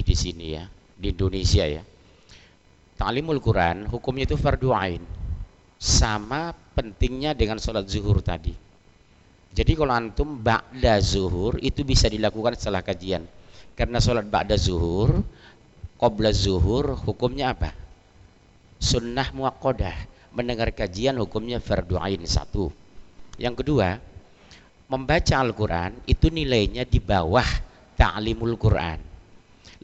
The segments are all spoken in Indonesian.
di sini ya, di Indonesia ya. Ta'limul Quran hukumnya itu fardu ain. Sama pentingnya dengan sholat zuhur tadi. Jadi kalau antum ba'da zuhur itu bisa dilakukan setelah kajian. Karena sholat ba'da zuhur, qabla zuhur hukumnya apa? Sunnah muakkodah. Mendengar kajian hukumnya fardu ain satu. Yang kedua, membaca Al-Quran itu nilainya di bawah ta'limul Quran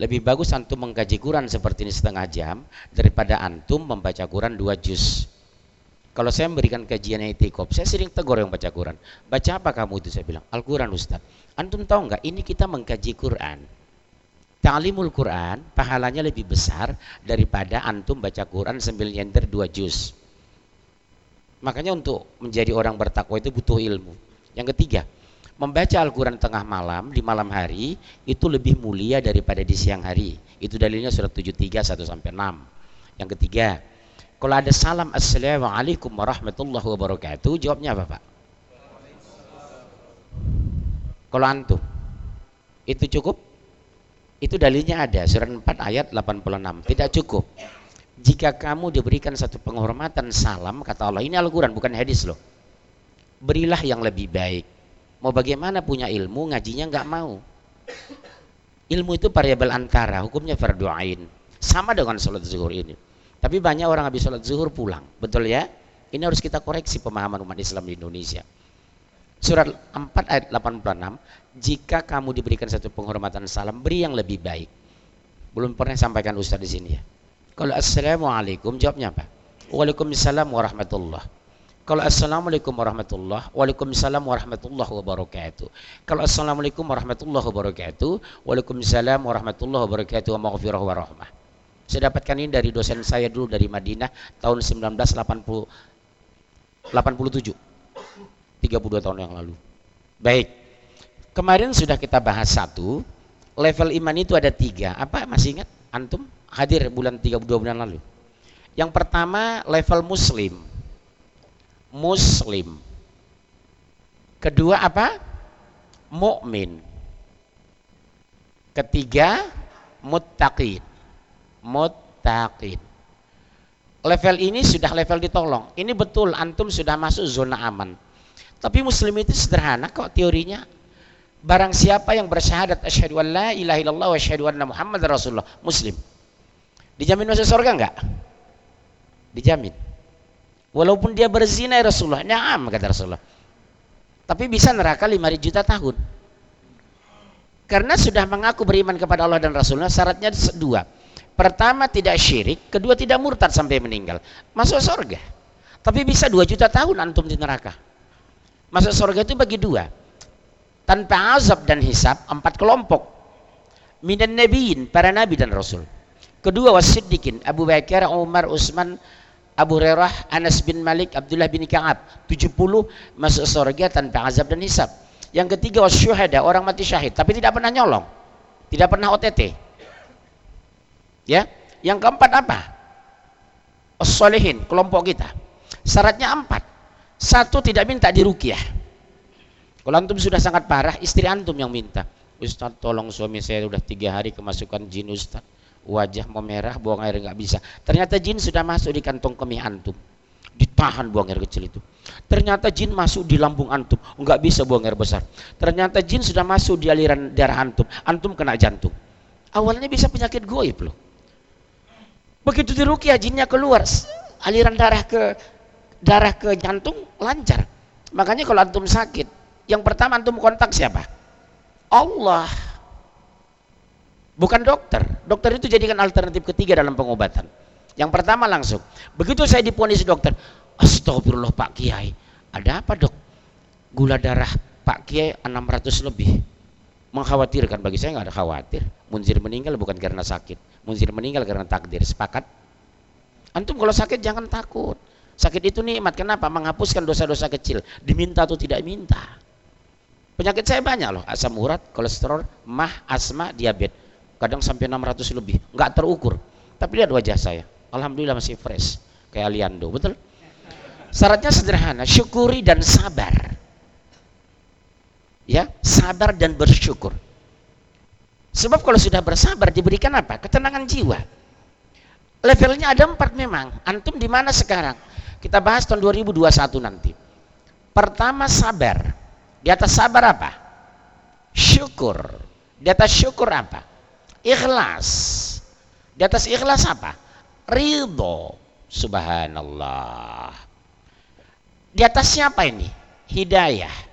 lebih bagus antum mengkaji Quran seperti ini setengah jam daripada antum membaca Quran dua juz. Kalau saya memberikan kajian etikop saya sering tegur yang baca Quran. Baca apa kamu itu saya bilang? Al-Quran Ustaz. Antum tahu nggak? Ini kita mengkaji Quran. Ta'limul Quran pahalanya lebih besar daripada antum baca Quran sambil nyender dua juz. Makanya untuk menjadi orang bertakwa itu butuh ilmu. Yang ketiga membaca Al-Quran tengah malam di malam hari itu lebih mulia daripada di siang hari. Itu dalilnya surat 73 1 sampai 6 yang ketiga kalau ada salam assalamualaikum warahmatullahi wabarakatuh jawabnya apa Pak? Kalau antum itu cukup? Itu dalilnya ada surat 4 ayat 86 tidak cukup. Jika kamu diberikan satu penghormatan salam kata Allah ini Al-Quran bukan hadis loh. Berilah yang lebih baik mau bagaimana punya ilmu ngajinya nggak mau. Ilmu itu variabel antara hukumnya fardu ain. Sama dengan sholat zuhur ini. Tapi banyak orang habis sholat zuhur pulang. Betul ya? Ini harus kita koreksi pemahaman umat Islam di Indonesia. Surat 4 ayat 86 jika kamu diberikan satu penghormatan salam beri yang lebih baik. Belum pernah sampaikan Ustaz di sini ya. Kalau assalamualaikum jawabnya apa? Waalaikumsalam warahmatullahi kalau Assalamualaikum warahmatullah Waalaikumsalam warahmatullah wabarakatuh. Kalau Assalamualaikum warahmatullah wabarakatuh Waalaikumsalam warahmatullah wabarakatuh Wa maghfirah wa rahmah. Saya dapatkan ini dari dosen saya dulu dari Madinah Tahun 1987 32 tahun yang lalu. Baik Kemarin sudah kita bahas satu Level iman itu ada tiga. Apa masih ingat? Antum hadir bulan 32 bulan lalu. Yang pertama level muslim muslim. Kedua apa? Mukmin. Ketiga muttaqin. Muttaqin. Level ini sudah level ditolong. Ini betul antum sudah masuk zona aman. Tapi muslim itu sederhana kok teorinya. Barang siapa yang bersyahadat asyhadu an la ilaha illallah wa asyhadu anna muhammad rasulullah muslim. Dijamin masuk surga enggak? Dijamin. Walaupun dia berzina ya Rasulullah, na'am kata Rasulullah. Tapi bisa neraka 5 juta tahun. Karena sudah mengaku beriman kepada Allah dan Rasulullah, syaratnya dua. Pertama tidak syirik, kedua tidak murtad sampai meninggal. Masuk surga. Tapi bisa 2 juta tahun antum di neraka. Masuk surga itu bagi dua. Tanpa azab dan hisab, empat kelompok. Minan nabiin, para nabi dan rasul. Kedua wasiddiqin, Abu Bakar, Umar, Utsman, Abu Hurairah, Anas bin Malik, Abdullah bin Ka'ab. 70 masuk surga tanpa azab dan hisab. Yang ketiga wasyuhada orang mati syahid. Tapi tidak pernah nyolong. Tidak pernah OTT ya? Yang keempat apa? As-Salihin kelompok kita. Syaratnya empat. Satu tidak minta dirukiah kalau antum sudah sangat parah istri antum yang minta. Ustaz tolong suami saya sudah tiga hari kemasukan jin Ustaz wajah memerah buang air nggak bisa. Ternyata jin sudah masuk di kantong kemih antum. Ditahan buang air kecil itu. Ternyata jin masuk di lambung antum. Nggak bisa buang air besar. Ternyata jin sudah masuk di aliran darah antum. Antum kena jantung. Awalnya bisa penyakit goib loh. Begitu dirukia jinnya keluar. Aliran darah ke darah ke jantung lancar. Makanya kalau antum sakit yang pertama antum kontak siapa? Allah bukan dokter. Dokter itu jadikan alternatif ketiga dalam pengobatan. Yang pertama langsung, begitu saya diponis dokter, astagfirullah Pak Kiai, ada apa dok? Gula darah Pak Kiai 600 lebih. Mengkhawatirkan bagi saya nggak ada khawatir. Munzir meninggal bukan karena sakit, Munzir meninggal karena takdir. Sepakat? Antum kalau sakit jangan takut. Sakit itu nikmat. Kenapa? Menghapuskan dosa-dosa kecil. Diminta atau tidak minta. Penyakit saya banyak loh. Asam urat, kolesterol, mah, asma, diabetes kadang sampai 600 lebih nggak terukur tapi lihat wajah saya Alhamdulillah masih fresh kayak Aliando betul syaratnya sederhana syukuri dan sabar ya sabar dan bersyukur Sebab kalau sudah bersabar diberikan apa? Ketenangan jiwa. Levelnya ada empat memang. Antum di mana sekarang? Kita bahas tahun 2021 nanti. Pertama sabar. Di atas sabar apa? Syukur. Di atas syukur apa? Ikhlas. Di atas ikhlas apa? Ridho. Subhanallah. Di atas siapa ini? Hidayah.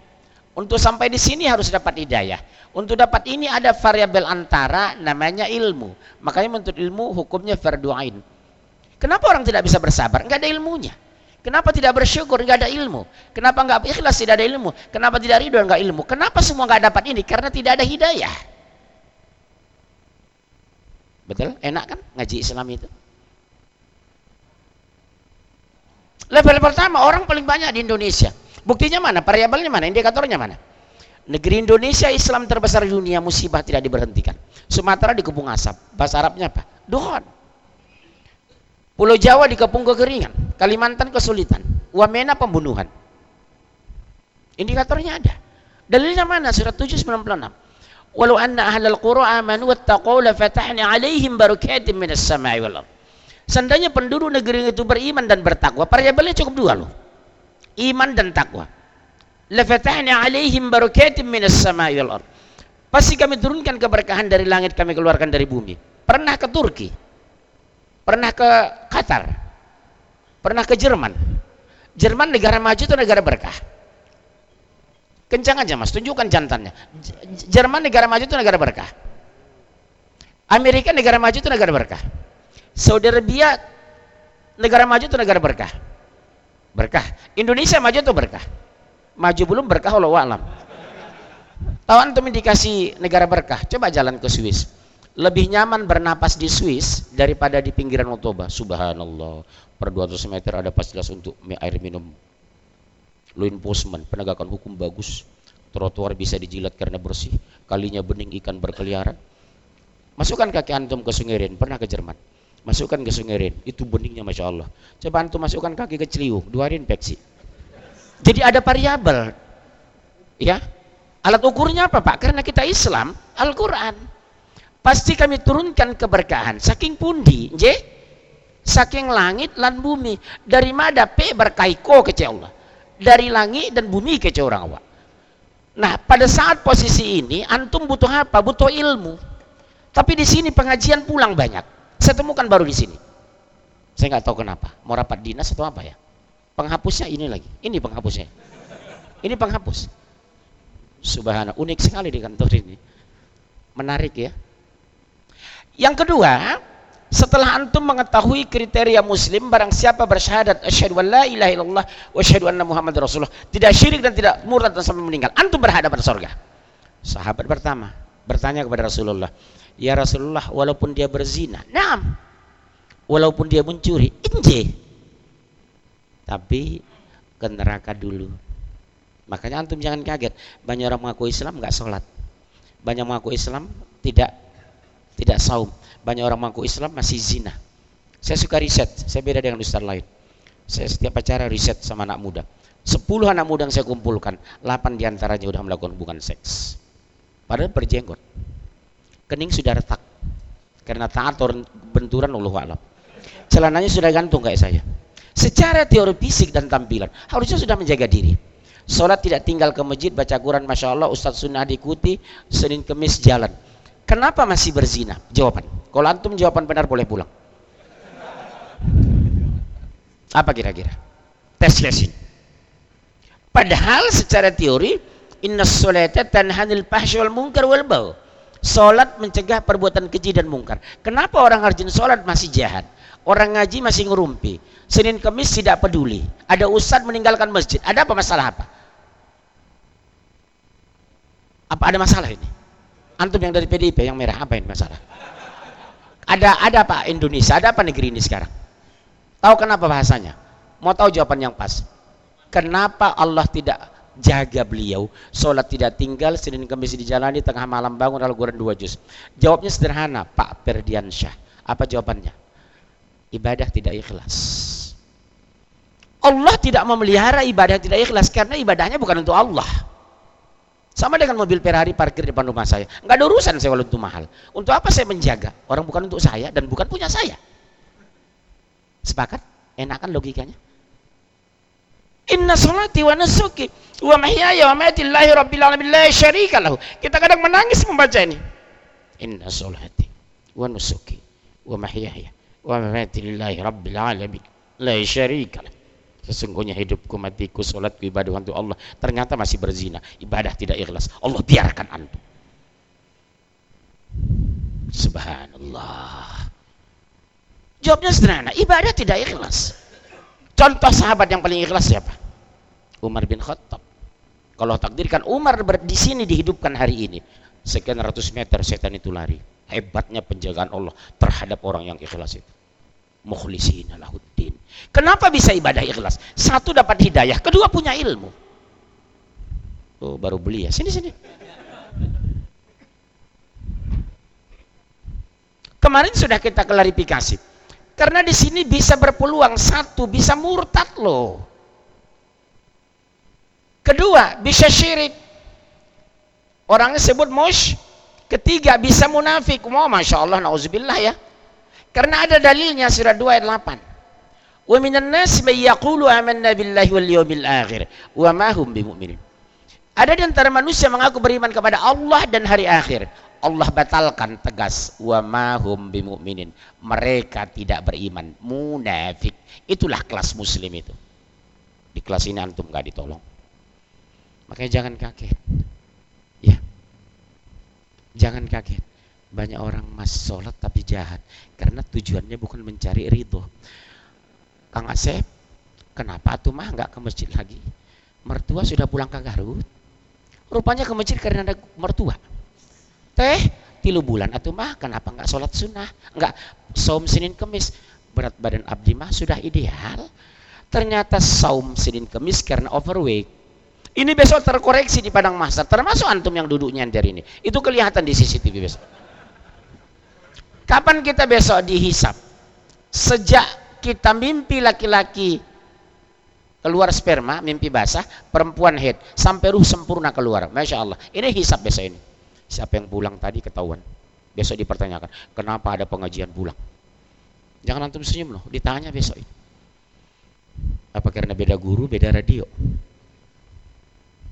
Untuk sampai di sini harus dapat hidayah. Untuk dapat ini ada variabel antara namanya ilmu. Makanya menuntut ilmu hukumnya fardu ain. Kenapa orang tidak bisa bersabar? Enggak ada ilmunya. Kenapa tidak bersyukur? Enggak ada ilmu. Kenapa enggak ikhlas? Tidak ada ilmu. Kenapa tidak ridho? Enggak ilmu. Kenapa semua enggak dapat ini? Karena tidak ada hidayah. Betul? Enak kan ngaji Islam itu? Level pertama orang paling banyak di Indonesia. Buktinya mana? Variabelnya mana? Indikatornya mana? Negeri Indonesia Islam terbesar di dunia musibah tidak diberhentikan. Sumatera dikepung asap. Bahasa Arabnya apa? Duhon. Pulau Jawa dikepung kekeringan. Kalimantan kesulitan. Wamena pembunuhan. Indikatornya ada. Dalilnya mana? Surat 796. Walau anna ahlal qura amanu wattaqau la fatahna alaihim barakatim minas sama'i wal. Seandainya penduduk negeri itu beriman dan bertakwa, variabelnya cukup dua loh. Iman dan takwa lafatahna alaihim barakatim minas sama'i wal. Pasti kami turunkan keberkahan dari langit kami keluarkan dari bumi. Pernah ke Turki? Pernah ke Qatar? Pernah ke Jerman? Jerman negara maju itu negara berkah. Kencang aja mas, tunjukkan jantannya. Jerman negara maju itu negara berkah. Amerika negara maju itu negara berkah. Saudi Arabia negara maju itu negara berkah. Berkah. Indonesia maju itu berkah maju belum berkah Allah alam tahu antum indikasi negara berkah coba jalan ke Swiss lebih nyaman bernapas di Swiss daripada di pinggiran Otoba subhanallah per 200 meter ada fasilitas untuk air minum law enforcement penegakan hukum bagus trotoar bisa dijilat karena bersih kalinya bening ikan berkeliaran masukkan kaki antum ke Sungai Rin pernah ke Jerman masukkan ke Sungai Rin itu beningnya Masya Allah coba antum masukkan kaki ke Ciliu dua hari infeksi jadi ada variabel. Ya. Alat ukurnya apa, Pak? Karena kita Islam, Al-Qur'an. Pasti kami turunkan keberkahan saking pundi, nje? Saking langit lan bumi. Dari mana pe berkaiko ke Allah. Dari langit dan bumi ke orang awak. Nah, pada saat posisi ini antum butuh apa? Butuh ilmu. Tapi di sini pengajian pulang banyak. Saya temukan baru di sini. Saya nggak tahu kenapa. Mau rapat dinas atau apa ya? Penghapusnya ini lagi. Ini penghapusnya. Ini penghapus. Subhanallah, unik sekali di kantor ini. Menarik ya. Yang kedua, setelah antum mengetahui kriteria muslim barang siapa bersyahadat asyhadu an la ilaha illallah wa asyhadu anna muhammad rasulullah tidak syirik dan tidak murtad dan sampai meninggal. Antum berhadapan surga. Sahabat pertama bertanya kepada Rasulullah ya Rasulullah walaupun dia berzina naam. Walaupun dia mencuri inje tapi ke neraka dulu. Makanya antum jangan kaget. Banyak orang mengaku Islam nggak sholat. Banyak mengaku Islam tidak tidak saum banyak orang mengaku Islam masih zina. Saya suka riset saya beda dengan ustaz lain. Saya setiap acara riset sama anak muda. 10 anak muda yang saya kumpulkan 8 di antaranya sudah melakukan hubungan seks. Padahal berjenggot. Kening sudah retak. Karena taat benturan Allah alam. Celananya sudah gantung kayak saya. Secara teori fisik dan tampilan harusnya sudah menjaga diri. Sholat tidak tinggal ke masjid baca Quran Masya Allah Ustadz Sunnah diikuti Senin Kemis jalan kenapa masih berzina jawaban kalau antum jawaban benar boleh pulang apa kira-kira tes lesin padahal secara teori inna sholata tanhanil fahsy wal munkar wal bau Sholat mencegah perbuatan keji dan mungkar. Kenapa orang rajin sholat masih jahat? Orang ngaji masih ngerumpi. Senin Kemis tidak peduli. Ada ustadz meninggalkan masjid. Ada apa masalah apa? Apa ada masalah ini? Antum yang dari PDIP yang merah apa ini masalah? Ada ada apa Indonesia? Ada apa negeri ini sekarang? Tahu kenapa bahasanya? Mau tahu jawaban yang pas? Kenapa Allah tidak jaga beliau sholat tidak tinggal Senin Kemis dijalani tengah malam bangun Al-Quran dua juz jawabnya sederhana Pak Perdiansyah apa jawabannya ibadah tidak ikhlas Allah tidak memelihara ibadah tidak ikhlas karena ibadahnya bukan untuk Allah Sama dengan mobil Ferrari parkir di depan rumah saya. Nggak ada urusan saya kalau itu mahal. Untuk apa saya menjaga? Orang bukan untuk saya dan bukan punya saya. Sepakat? Enakan logikanya? Inna salati wa nasuki wa mahyaya wa mamati lillahi rabbil alamin la syarika lahu. Kita kadang menangis membaca ini. Inna salati wa nusuki wa mahyaya wa mamati lillahi rabbil alamin la syarika lahu. Sesungguhnya hidupku, matiku, solatku, ibadah untuk Allah. Ternyata masih berzina. Ibadah tidak ikhlas. Allah biarkan antum. Subhanallah. Jawabnya sederhana. Ibadah tidak ikhlas. Contoh sahabat yang paling ikhlas siapa? Umar bin Khattab. Kalau takdirkan Umar di sini dihidupkan hari ini. Sekian ratus meter setan itu lari. Hebatnya penjagaan Allah terhadap orang yang ikhlas itu mukhlisina lahuddin. Kenapa bisa ibadah ikhlas? Satu dapat hidayah, kedua punya ilmu. Oh, baru beli ya. Sini sini. Kemarin sudah kita klarifikasi. Karena di sini bisa berpeluang satu bisa murtad loh. Kedua, bisa syirik. Orangnya sebut mush. Ketiga, bisa munafik. Mau, Masya Allah, na'udzubillah ya. Karena ada dalilnya surat 2 ayat 8. Wa minan nas may yaqulu amanna billahi wal yawmil akhir wa ma hum bimumin. Ada di antara manusia mengaku beriman kepada Allah dan hari akhir. Allah batalkan tegas wa ma hum bimumin. Mereka tidak beriman, munafik. Itulah kelas muslim itu. Di kelas ini antum gak ditolong. Makanya jangan kaget. Ya. Jangan kaget banyak orang mas sholat tapi jahat. Karena tujuannya bukan mencari ridho. Kang Asep kenapa tuh mah nggak ke masjid lagi? Mertua sudah pulang ke Garut. Rupanya ke masjid karena ada mertua. Teh tilu bulan atau mah kenapa nggak sholat sunnah? Nggak saum Senin Kemis. Berat badan abdi mah sudah ideal. Ternyata saum Senin Kemis karena overweight. Ini besok terkoreksi di padang mahsyar termasuk antum yang duduknya dari ini. Itu kelihatan di CCTV besok Kapan kita besok dihisap? Sejak kita mimpi laki-laki keluar sperma, mimpi basah, perempuan head, sampai ruh sempurna keluar. Masya Allah. Ini hisap besok ini. Siapa yang pulang tadi ketahuan. Besok dipertanyakan, kenapa ada pengajian pulang? Jangan antum senyum loh, ditanya besok ini. Apa karena beda guru, beda radio?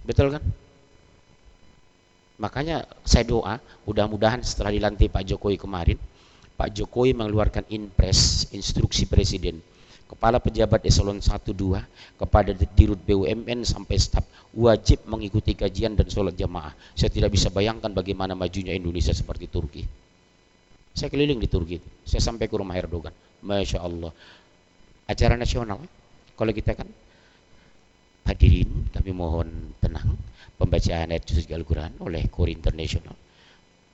Betul kan? Makanya saya doa, mudah-mudahan setelah dilantik Pak Jokowi kemarin, Pak Jokowi mengeluarkan inpres instruksi presiden kepala pejabat eselon 1 2 kepada dirut BUMN sampai staf wajib mengikuti kajian dan sholat jamaah. Saya tidak bisa bayangkan bagaimana majunya Indonesia seperti Turki. Saya keliling di Turki, saya sampai ke rumah Erdogan. Masya Allah. Acara nasional, kalau kita kan hadirin, kami mohon tenang pembacaan ayat suci Al-Quran oleh Kori International.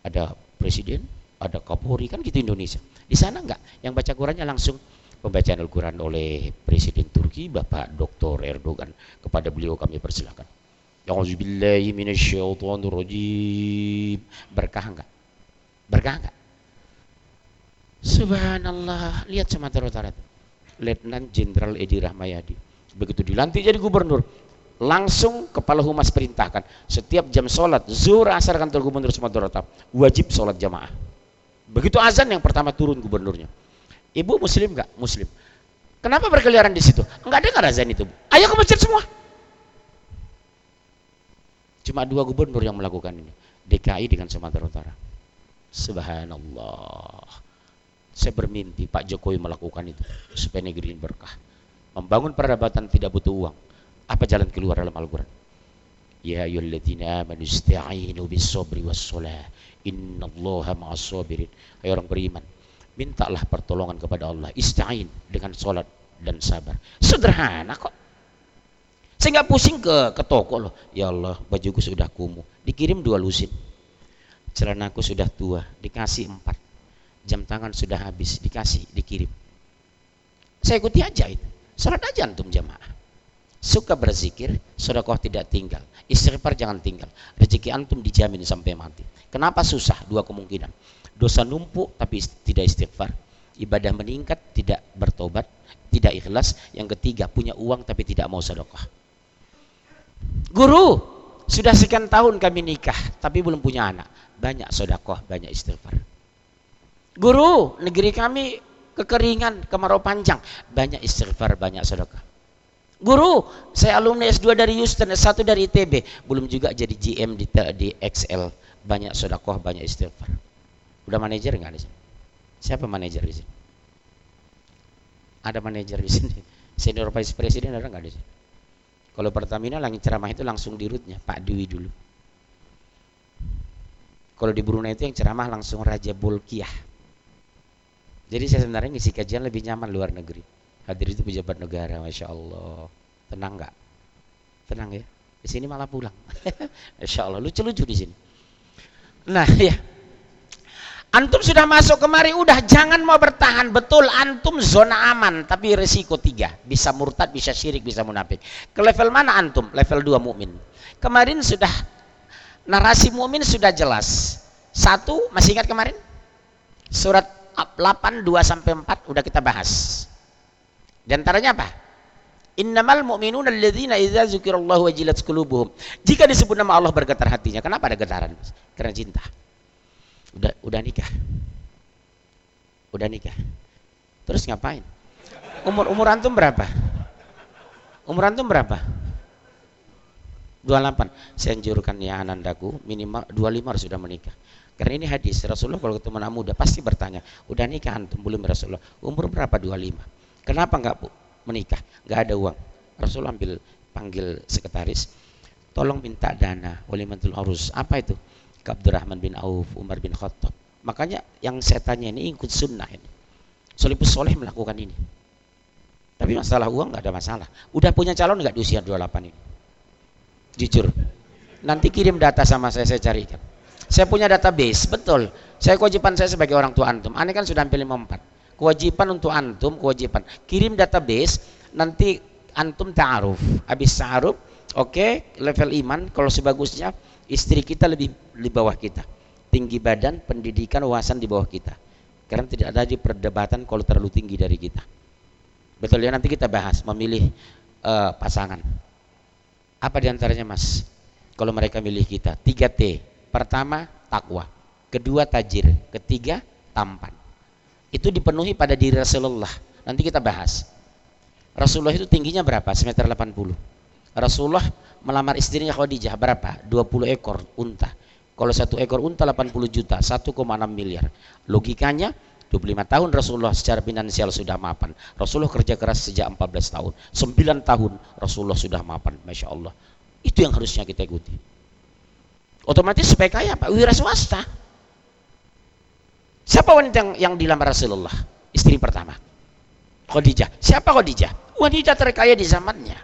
Ada presiden, ada Kapolri kan gitu Indonesia. Di sana enggak, yang baca Qurannya langsung pembacaan Al-Quran oleh Presiden Turki Bapak Dr. Erdogan. Kepada beliau kami persilakan. A'udzubillahi minasyaitonirrajim. Berkah enggak? Berkah enggak? Subhanallah, lihat Sumatera Utara. Letnan Jenderal Edi Rahmayadi. Begitu dilantik jadi gubernur, langsung kepala humas perintahkan setiap jam sholat zuhur asar kantor gubernur Sumatera Utara wajib sholat jamaah Begitu azan yang pertama turun gubernurnya. Ibu muslim nggak? Muslim. Kenapa berkeliaran di situ? Enggak dengar azan itu. Ayo ke masjid semua. Cuma dua gubernur yang melakukan ini. DKI dengan Sumatera Utara. Subhanallah. Saya bermimpi Pak Jokowi melakukan itu supaya negeri ini berkah. Membangun peradaban tidak butuh uang. Apa jalan keluar dalam Al-Quran? Ya ayyuhalladzina amanu ista'inu bis sabri was salah innallaha ma'as sabirin. Hai orang beriman mintalah pertolongan kepada Allah. Ista'in dengan salat dan sabar. Sederhana kok. Saya nggak pusing ke ke toko loh. Ya Allah bajuku sudah kumuh. Dikirim dua lusin. Celanaku sudah tua. Dikasih empat. Jam tangan sudah habis. Dikasih dikirim. Saya ikuti aja itu. Salat aja antum jamaah suka berzikir, sedekah tidak tinggal. Istighfar jangan tinggal. Rezeki antum dijamin sampai mati. Kenapa susah? Dua kemungkinan. Dosa numpuk tapi tidak istighfar. Ibadah meningkat tidak bertobat, tidak ikhlas. Yang ketiga punya uang tapi tidak mau sedekah. Guru, sudah sekian tahun kami nikah, tapi belum punya anak. Banyak sodakoh, banyak istighfar. Guru, negeri kami kekeringan, kemarau panjang. Banyak istighfar, banyak sodakoh. Guru, saya alumni S2 dari Houston, S1 dari ITB. Belum juga jadi GM di, XL. Banyak sodakoh, banyak istighfar. Udah manajer nggak di sini? Siapa manajer di sini? Ada manajer di sini. Senior Vice President ada nggak di sini? Kalau Pertamina langit ceramah itu langsung di rootnya Pak Dwi dulu. Kalau di Brunei itu yang ceramah langsung Raja Bolkiah. Jadi saya sebenarnya ngisi kajian lebih nyaman luar negeri. Hadir itu pejabat negara, masya Allah. Tenang nggak? Tenang ya. Di sini malah pulang. masya Allah, lucu-lucu di sini. Nah ya, Antum sudah masuk kemari, udah jangan mau bertahan. Betul, antum zona aman, tapi resiko tiga. Bisa murtad, bisa syirik, bisa munafik. Ke level mana antum? Level dua mukmin. Kemarin sudah narasi mukmin sudah jelas. Satu, masih ingat kemarin? Surat 8, 2 sampai 4 udah kita bahas. Di antaranya apa? Innamal mu'minuna alladzina idza dzukirallahu wajilat qulubuhum. Jika disebut nama Allah bergetar hatinya. Kenapa ada getaran? Karena cinta. Udah udah nikah. Udah nikah. Terus ngapain? Umur umur antum berapa? Umur antum berapa? 28 saya anjurkan ya anandaku minimal 25 harus sudah menikah. Karena ini hadis Rasulullah kalau ketemu anak muda pasti bertanya udah nikah antum? Belum Rasulullah. Umur berapa? 25 kenapa enggak bu menikah enggak ada uang Rasulullah ambil panggil sekretaris tolong minta dana walimatul urus apa itu Abdurrahman bin Auf, Umar bin Khattab. Makanya yang saya tanya ini ikut sunnah ini. Solipus Soleh melakukan ini. Tapi masalah uang nggak ada masalah. Udah punya calon nggak di usia 28 ini? Jujur. Nanti kirim data sama saya, saya carikan. Saya punya database, betul. Saya kewajiban saya sebagai orang tua antum. Aneh kan sudah hampir 54. Kewajiban untuk antum, kewajiban. Kirim database, nanti antum ta'aruf. Habis ta'aruf, oke, okay, level iman, kalau sebagusnya, istri kita lebih di bawah kita. Tinggi badan pendidikan wawasan di bawah kita. Karena tidak ada di perdebatan kalau terlalu tinggi dari kita. Betul ya nanti kita bahas memilih uh, pasangan. Apa di antaranya mas? Kalau mereka milih kita 3T pertama takwa. Kedua tajir. Ketiga tampan itu dipenuhi pada diri Rasulullah nanti kita bahas Rasulullah itu tingginya berapa? semeter 80 Rasulullah melamar istrinya Khadijah berapa? 20 ekor unta. Kalau satu ekor unta 80 juta, 1,6 miliar. Logikanya 25 tahun Rasulullah secara finansial sudah mapan. Rasulullah kerja keras sejak 14 tahun. 9 tahun Rasulullah sudah mapan. Masya Allah. Itu yang harusnya kita ikuti. Otomatis supaya kaya Pak, wira swasta. Siapa wanita yang, dilamar Rasulullah? Istri pertama. Khadijah. Siapa Khadijah? Wanita terkaya di zamannya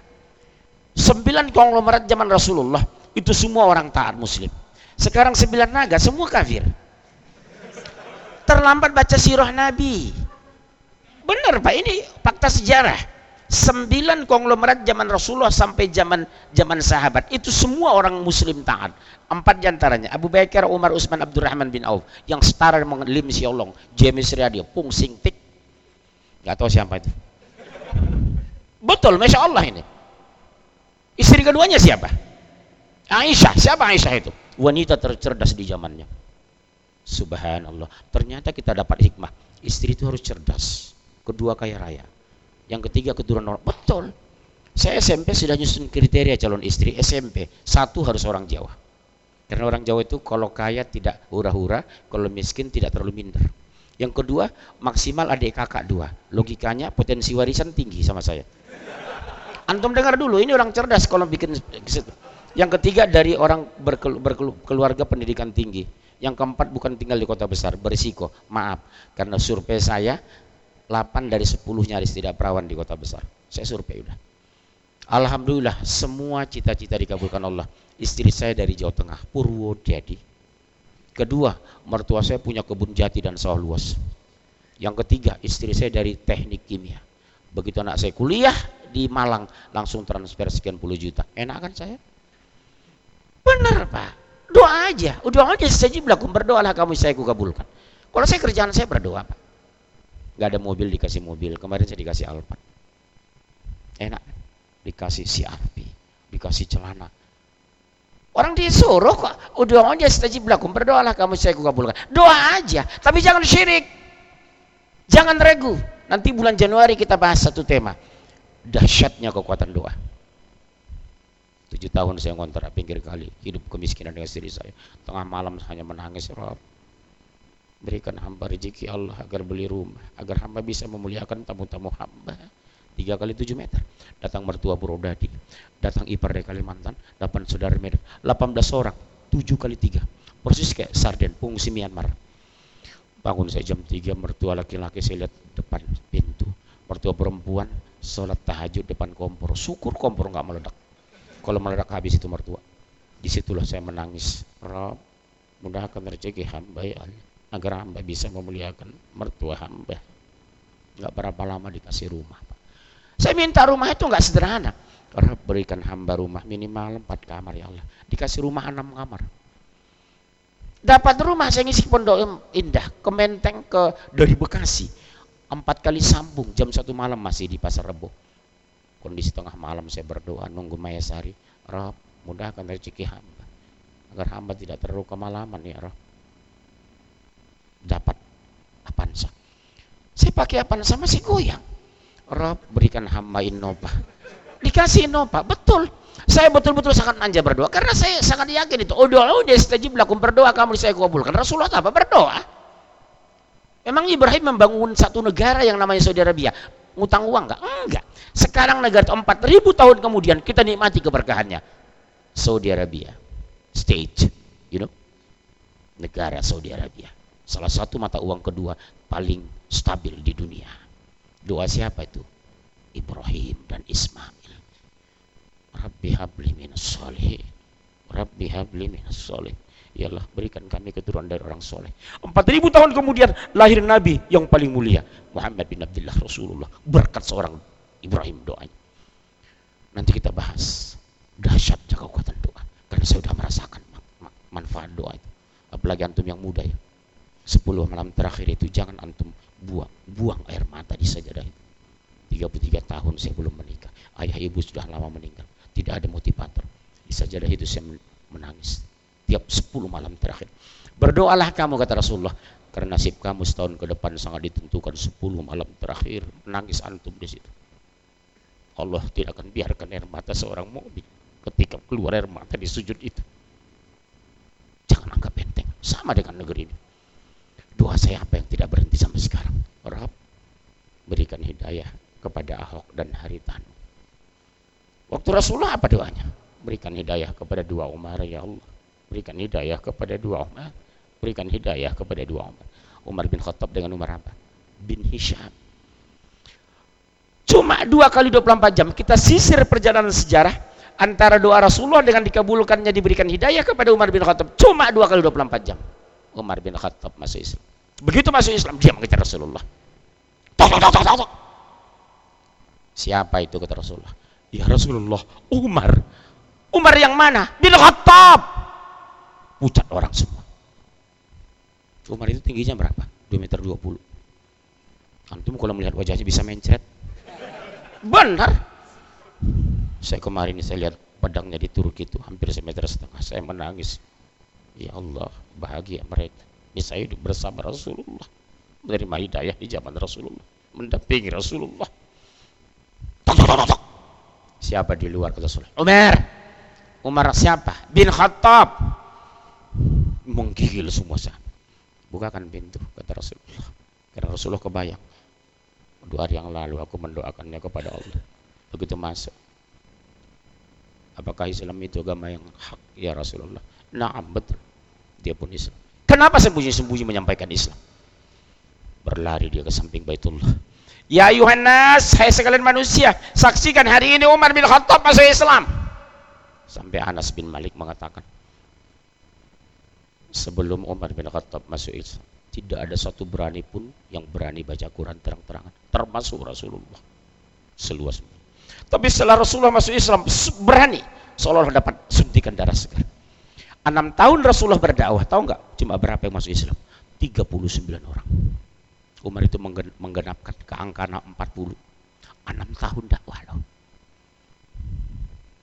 Sembilan konglomerat zaman Rasulullah itu semua orang taat muslim. Sekarang sembilan naga semua kafir. Terlambat baca sirah Nabi. Benar Pak, ini fakta sejarah. Sembilan konglomerat zaman Rasulullah sampai zaman zaman sahabat itu semua orang muslim taat. Empat di antaranya Abu Bakar, Umar, Utsman, Abdurrahman bin Auf yang setara dengan Lim Siolong, James Radio, Pung Sing Tik. Gak tahu siapa itu. Betul, masya Allah ini. Istri keduanya siapa? Aisyah. Siapa Aisyah itu? Wanita tercerdas di zamannya. Subhanallah. Ternyata kita dapat hikmah. Istri itu harus cerdas. Kedua kaya raya. Yang ketiga keturunan orang. Betul. Saya SMP sudah nyusun kriteria calon istri SMP. Satu harus orang Jawa. Karena orang Jawa itu kalau kaya tidak hura-hura, kalau miskin tidak terlalu minder. Yang kedua, maksimal adik kakak dua. Logikanya potensi warisan tinggi sama saya. Antum dengar dulu, ini orang cerdas kalau bikin Yang ketiga dari orang berkeluarga pendidikan tinggi. Yang keempat bukan tinggal di kota besar, berisiko. Maaf, karena survei saya 8 dari 10 nyaris tidak perawan di kota besar. Saya survei udah. Alhamdulillah semua cita-cita dikabulkan Allah. Istri saya dari Jawa Tengah, Purwodadi. Kedua, mertua saya punya kebun jati dan sawah luas. Yang ketiga, istri saya dari teknik kimia. Begitu anak saya kuliah, di Malang langsung transfer sekian puluh juta. Enak kan saya? Benar Pak. Doa aja. Doa aja saja berdoa Berdoalah kamu saya kabulkan. Kalau saya kerjaan saya berdoa Pak. Gak ada mobil dikasih mobil. Kemarin saya dikasih Alphard. Enak. Dikasih CRV. Dikasih celana. Orang disuruh kok, udah aja stajib lakum, berdoalah kamu saya kabulkan. Doa aja, tapi jangan syirik. Jangan ragu. Nanti bulan Januari kita bahas satu tema. Dahsyatnya kekuatan doa. Tujuh tahun saya ngontrak pinggir kali, hidup kemiskinan dengan istri saya. Tengah malam hanya menangis, Rob. Berikan hamba rezeki Allah agar beli rumah, agar hamba bisa memuliakan tamu-tamu hamba. Tiga kali tujuh meter. Datang mertua Brodadi, datang ipar dari Kalimantan, dapat saudara Medan, 18 orang, 7 kali 3. Persis kayak sarden pengungsi Myanmar. Bangun saya jam 3, mertua laki-laki saya lihat depan pintu. Mertua perempuan sholat tahajud depan kompor. Syukur kompor nggak meledak. Kalau meledak habis itu mertua. Di situlah saya menangis. Rob, mudahkan rezeki hamba ya Allah. Agar hamba bisa memuliakan mertua hamba. Nggak berapa lama dikasih rumah. Saya minta rumah itu nggak sederhana Rab berikan hamba rumah minimal empat kamar ya Allah. Dikasih rumah enam kamar. Dapat rumah saya ngisi pondok indah ke Menteng ke dari Bekasi. Empat kali sambung jam satu malam masih di Pasar Rebo. Kondisi tengah malam saya berdoa nunggu Maya Sari. Rab mudahkan rezeki hamba. Agar hamba tidak terlalu kemalaman ya Rab. Dapat Avanza. Saya pakai Avanza masih goyang. Rob berikan hamba Innova dikasih Innova betul saya betul-betul sangat manja berdoa karena saya sangat yakin itu oh doa udah stajib lakum berdoa kamu saya kabulkan Rasulullah apa berdoa Emang Ibrahim membangun satu negara yang namanya Saudi Arabia ngutang uang enggak? Enggak. Sekarang negara 4000 tahun kemudian kita nikmati keberkahannya. Saudi Arabia state, you know. Negara Saudi Arabia. Salah satu mata uang kedua paling stabil di dunia. Doa siapa itu? Ibrahim dan Ismail. Rabbi habli minas soleh Rabbi habli minas soleh Ya Allah berikan kami keturunan dari orang soleh. 4000 tahun kemudian lahir Nabi yang paling mulia Muhammad bin Abdullah Rasulullah. Berkat seorang Ibrahim doanya. Nanti kita bahas dahsyatnya kekuatan doa. Karena saya sudah merasakan manfaat doa itu. Apalagi antum yang muda ya 10 malam terakhir itu jangan antum buang buang air mata di sajadah itu. 33 tahun saya belum menikah. Ayah ibu sudah lama meninggal. Tidak ada motivator di sajadah itu saya menangis. Tiap 10 malam terakhir. Berdoalah kamu kata Rasulullah. Karena nasib kamu setahun ke depan sangat ditentukan 10 malam terakhir. Menangis antum di situ. Allah tidak akan biarkan air mata seorang mukmin ketika keluar air mata di sujud itu. Jangan anggap benteng. Sama dengan negeri ini doa saya apa yang tidak berhenti sampai sekarang Rab berikan hidayah kepada Ahok dan Haritanu Waktu Rasulullah apa doanya? Berikan hidayah kepada dua Umar ya Allah. Berikan hidayah kepada dua Umar. Berikan hidayah kepada dua Umar. Umar bin Khattab dengan Umar apa? Bin Hisham. Cuma dua kali 24 jam kita sisir perjalanan sejarah antara doa Rasulullah dengan dikabulkannya diberikan hidayah kepada Umar bin Khattab. Cuma dua kali 24 jam. Umar bin Khattab masuk Islam. Begitu masuk Islam dia mengejar Rasulullah. Tok, tok, tok, tok. Siapa itu kata Rasulullah? Ya Rasulullah, Umar. Umar yang mana? Bin Khattab. Pucat orang semua. Umar itu tingginya berapa? 2 meter 20. Antum kalau melihat wajahnya bisa mencret. Benar. Saya kemarin saya lihat pedangnya di Turki itu hampir semeter setengah. Saya menangis. Ya Allah, bahagia mereka. Saya hidup bersama Rasulullah. Menerima hidayah di zaman Rasulullah. Mendampingi Rasulullah. Siapa di luar kata Rasulullah? Umar. Umar siapa? Bin Khattab. Menggigil semua sahabat. Bukakan pintu kata Rasulullah. Karena Rasulullah kebayang. Dua hari yang lalu aku mendoakannya kepada Allah. Begitu masuk. Apakah Islam itu agama yang hak? Ya Rasulullah. Naam betul. Dia pun Islam. Kenapa sembunyi-sembunyi menyampaikan Islam? Berlari dia ke samping Baitullah Ya Yohanes, hai sekalian manusia, saksikan hari ini Umar bin Khattab masuk Islam. Sampai Anas bin Malik mengatakan, sebelum Umar bin Khattab masuk Islam, tidak ada satu berani pun yang berani baca Quran terang-terangan, termasuk Rasulullah. Seluas Tapi setelah Rasulullah masuk Islam, berani, seolah-olah dapat suntikan darah segar. Enam tahun Rasulullah berdakwah, tahu nggak? Cuma berapa yang masuk Islam? 39 orang. Umar itu menggenapkan ke angka 40 enam tahun dakwah loh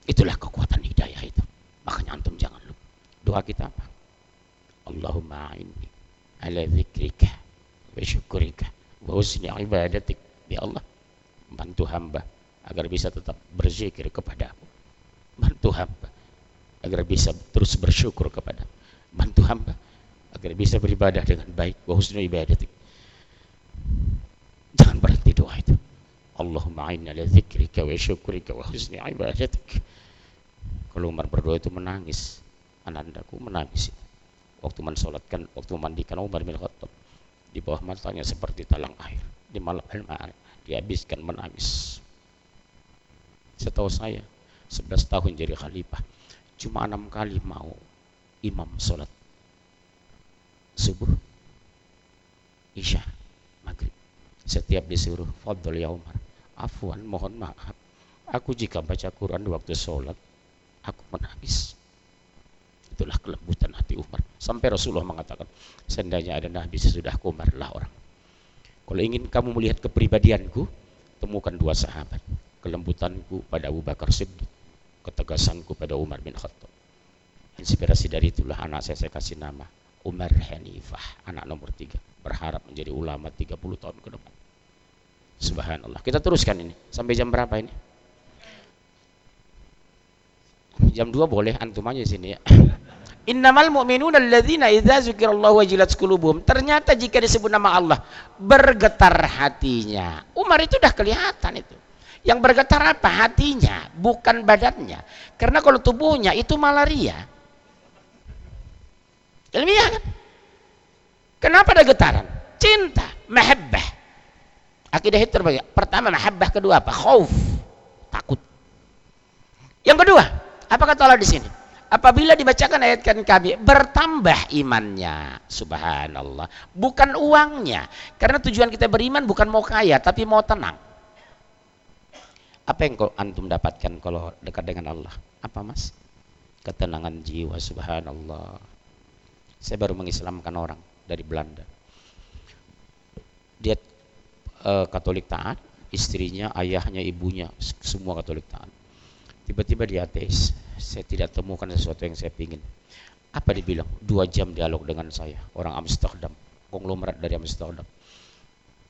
itulah kekuatan hidayah itu makanya antum jangan lupa Doa kita apa? Allahumma inni ala zikrika wa syukurika wa husni ibadatik. Ya Allah, bantu hamba agar bisa tetap berzikir kepadamu. Bantu hamba agar bisa terus bersyukur kepada. Bantu hamba agar bisa beribadah dengan baik. Wa husni ibadatik. Jangan berhenti doa itu. Allahumma inni ala zikrika wa syukurika wa husni ibadatik. Kalau Umar berdoa itu menangis. Anandaku menangis. Waktu mensolatkan, waktu memandikan Umar bin Khattab. Di bawah matanya seperti talang air. Di malam al dihabiskan menangis. Setahu saya, 11 tahun jadi khalifah. Cuma enam kali mau imam solat subuh, isya, maghrib. Setiap disuruh, fadl ya Umar. Afwan, mohon maaf. Aku jika baca Quran di waktu sholat, aku menangis. Itulah kelembutan hati Umar. Sampai Rasulullah mengatakan, seandainya ada Nabi sesudah Umar lah orang. Kalau ingin kamu melihat kepribadianku, temukan dua sahabat. Kelembutanku pada Abu Bakar Siddiq, ketegasanku pada Umar bin Khattab. Inspirasi dari itulah anak saya saya kasih nama Umar Hanifah, anak nomor tiga. Berharap menjadi ulama 30 tahun ke depan. Subhanallah. Kita teruskan ini. Sampai jam berapa ini? Jam 2 boleh antum aja sini ya. Innamal mu'minuna alladzina idza dzukirallahu wajilat qulubuhum. Ternyata jika disebut nama Allah, bergetar hatinya. Umar itu udah kelihatan itu. Yang bergetar apa? Hatinya, bukan badannya. Karena kalau tubuhnya itu malaria. Ilmiah kan? Kenapa ada getaran? Cinta, mahabbah. Akidah itu terbagi. Pertama mahabbah, kedua apa? Khauf, takut. Yang kedua, apa kata Allah di sini? Apabila dibacakan ayat kan kami bertambah imannya, subhanallah. Bukan uangnya, karena tujuan kita beriman bukan mau kaya, tapi mau tenang. Apa yang antum dapatkan kalau dekat dengan Allah? Apa mas? Ketenangan jiwa, subhanallah. Saya baru mengislamkan orang dari Belanda. Dia uh, Katolik taat, istrinya, ayahnya, ibunya, semua Katolik taat. Tiba-tiba dia ateis. Saya tidak temukan sesuatu yang saya pingin. Apa dibilang? Dua jam dialog dengan saya, orang Amsterdam, konglomerat dari Amsterdam.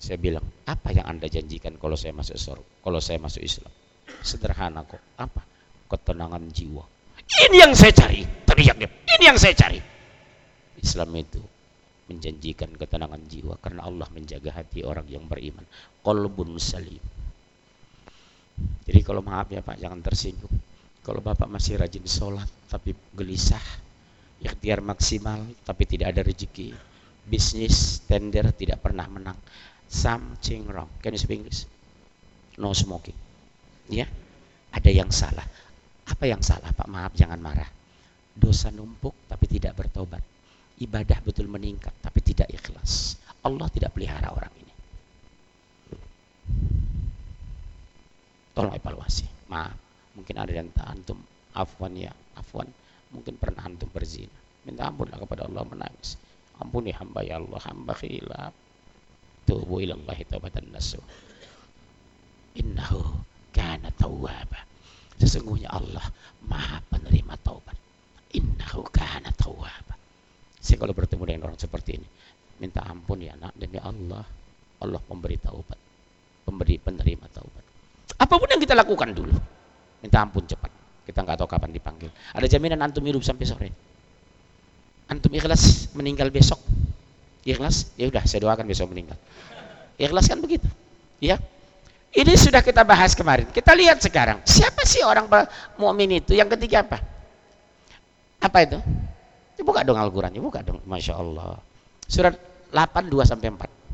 Saya bilang, apa yang anda janjikan kalau saya masuk surga, kalau saya masuk Islam? Sederhana kok. Apa? Ketenangan jiwa. Ini yang saya cari. Teriak dia. Ini yang saya cari. Islam itu menjanjikan ketenangan jiwa karena Allah menjaga hati orang yang beriman. Qalbun salim. Jadi kalau maaf ya Pak, jangan tersinggung. Kalau Bapak masih rajin sholat tapi gelisah, ikhtiar maksimal tapi tidak ada rezeki, bisnis tender tidak pernah menang, something wrong. Can you speak English? No smoking. Ya, ada yang salah. Apa yang salah Pak? Maaf, jangan marah. Dosa numpuk tapi tidak bertobat. Ibadah betul meningkat tapi tidak ikhlas. Allah tidak pelihara orang ini. Tolong evaluasi. Maaf, mungkin ada yang antum afwan ya, afwan. Mungkin pernah antum berzina. Minta ampunlah kepada Allah menangis. Ampuni hamba ya Allah, hamba khilaf. Tubu ilallahi taubatan nasuh. Innahu kana tawwaba. Sesungguhnya Allah Maha penerima taubat. Innahu kana tawwaba. Saya kalau bertemu dengan orang seperti ini, minta ampun ya nak demi Allah. Allah pemberi taubat. Pemberi penerima taubat. Apa pun yang kita lakukan dulu, minta ampun cepat. Kita nggak tahu kapan dipanggil. Ada jaminan antum hidup sampai sore. Antum ikhlas meninggal besok. Ikhlas? Ya udah, saya doakan besok meninggal. Ikhlas kan begitu. Ya. Ini sudah kita bahas kemarin. Kita lihat sekarang. Siapa sih orang mukmin itu? Yang ketiga apa? Apa itu? Buka dong Al-Quran. Buka dong. Masya Allah. Surat 8, 2 sampai 4.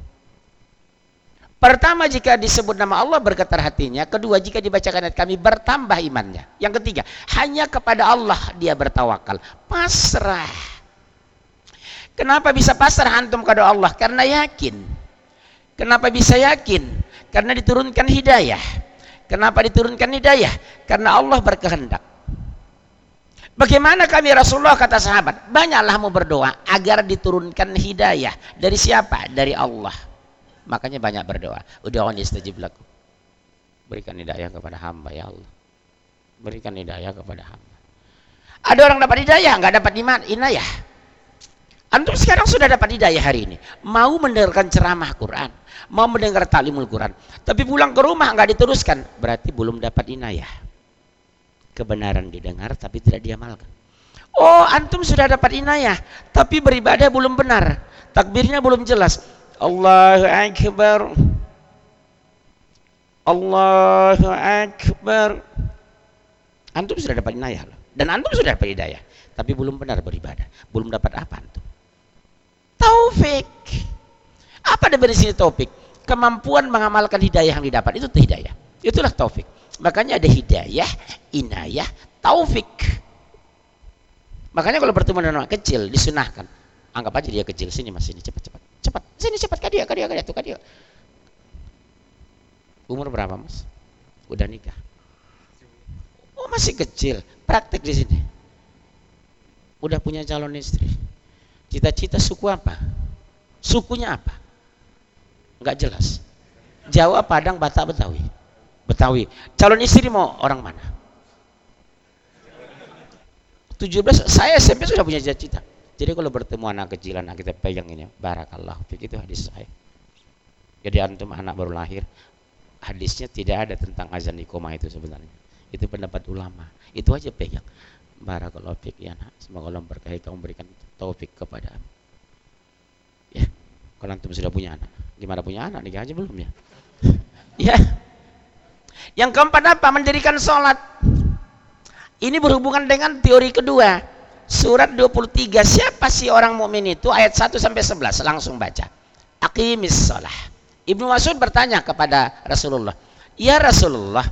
Pertama jika disebut nama Allah bergetar hatinya. Kedua jika dibacakan ayat kami bertambah imannya. Yang ketiga hanya kepada Allah dia bertawakal. Pasrah. Kenapa bisa pasrah antum kepada Allah? Karena yakin. Kenapa bisa yakin? Karena diturunkan hidayah. Kenapa diturunkan hidayah? Karena Allah berkehendak. Bagaimana kami Rasulullah kata sahabat? Banyaklah mau berdoa agar diturunkan hidayah. Dari siapa? Dari Allah. Makanya banyak berdoa. Udahun istajib laku. Berikan hidayah kepada hamba ya Allah. Berikan hidayah kepada hamba. Ada orang dapat hidayah, nggak dapat iman, inayah. Antum sekarang sudah dapat hidayah hari ini. Mau mendengarkan ceramah Quran, mau mendengar talimul Quran, tapi pulang ke rumah nggak diteruskan, berarti belum dapat inayah. Kebenaran didengar tapi tidak diamalkan. Oh, antum sudah dapat inayah, tapi beribadah belum benar. Takbirnya belum jelas. Allahu Akbar. Allahu Akbar. Antum sudah dapat inayah. Dan antum sudah dapat hidayah, tapi belum benar beribadah. Belum dapat apa antum? Taufik. Apa definisi taufik? Kemampuan mengamalkan hidayah yang didapat itu hidayah. Itulah taufik. Makanya ada hidayah, inayah, taufik. Makanya kalau bertemu dengan anak kecil disunahkan, anggap aja dia kecil sini mas sini cepat cepat cepat sini cepat kadia kadia kadia tuh kadia. Umur berapa mas? Udah nikah? Oh masih kecil, praktek di sini. Udah punya calon istri. Cita-cita suku apa? Sukunya apa? Enggak jelas. Jawa, Padang, Batak, Betawi. Betawi. Calon istri mau orang mana? 17 saya SMP sudah punya cita-cita. Jadi kalau bertemu anak kecil anak kita pegang ini, barakallah itu hadis saya. Jadi antum anak baru lahir, hadisnya tidak ada tentang azan di koma itu sebenarnya itu pendapat ulama itu aja pegang barakallahu fiik ya nak. Semoga Allah berkahi kamu berikan taufik kepada ya. Kalau antum sudah punya anak. Gimana punya anak? Nikah aja belum ya? Ya. Yang keempat apa? Mendirikan sholat. Ini berhubungan dengan teori kedua. Surat 23 siapa sih orang mukmin itu? Ayat 1 sampai 11 langsung baca. Aqimis sholah. Ibnu Mas'ud bertanya kepada Rasulullah ya Rasulullah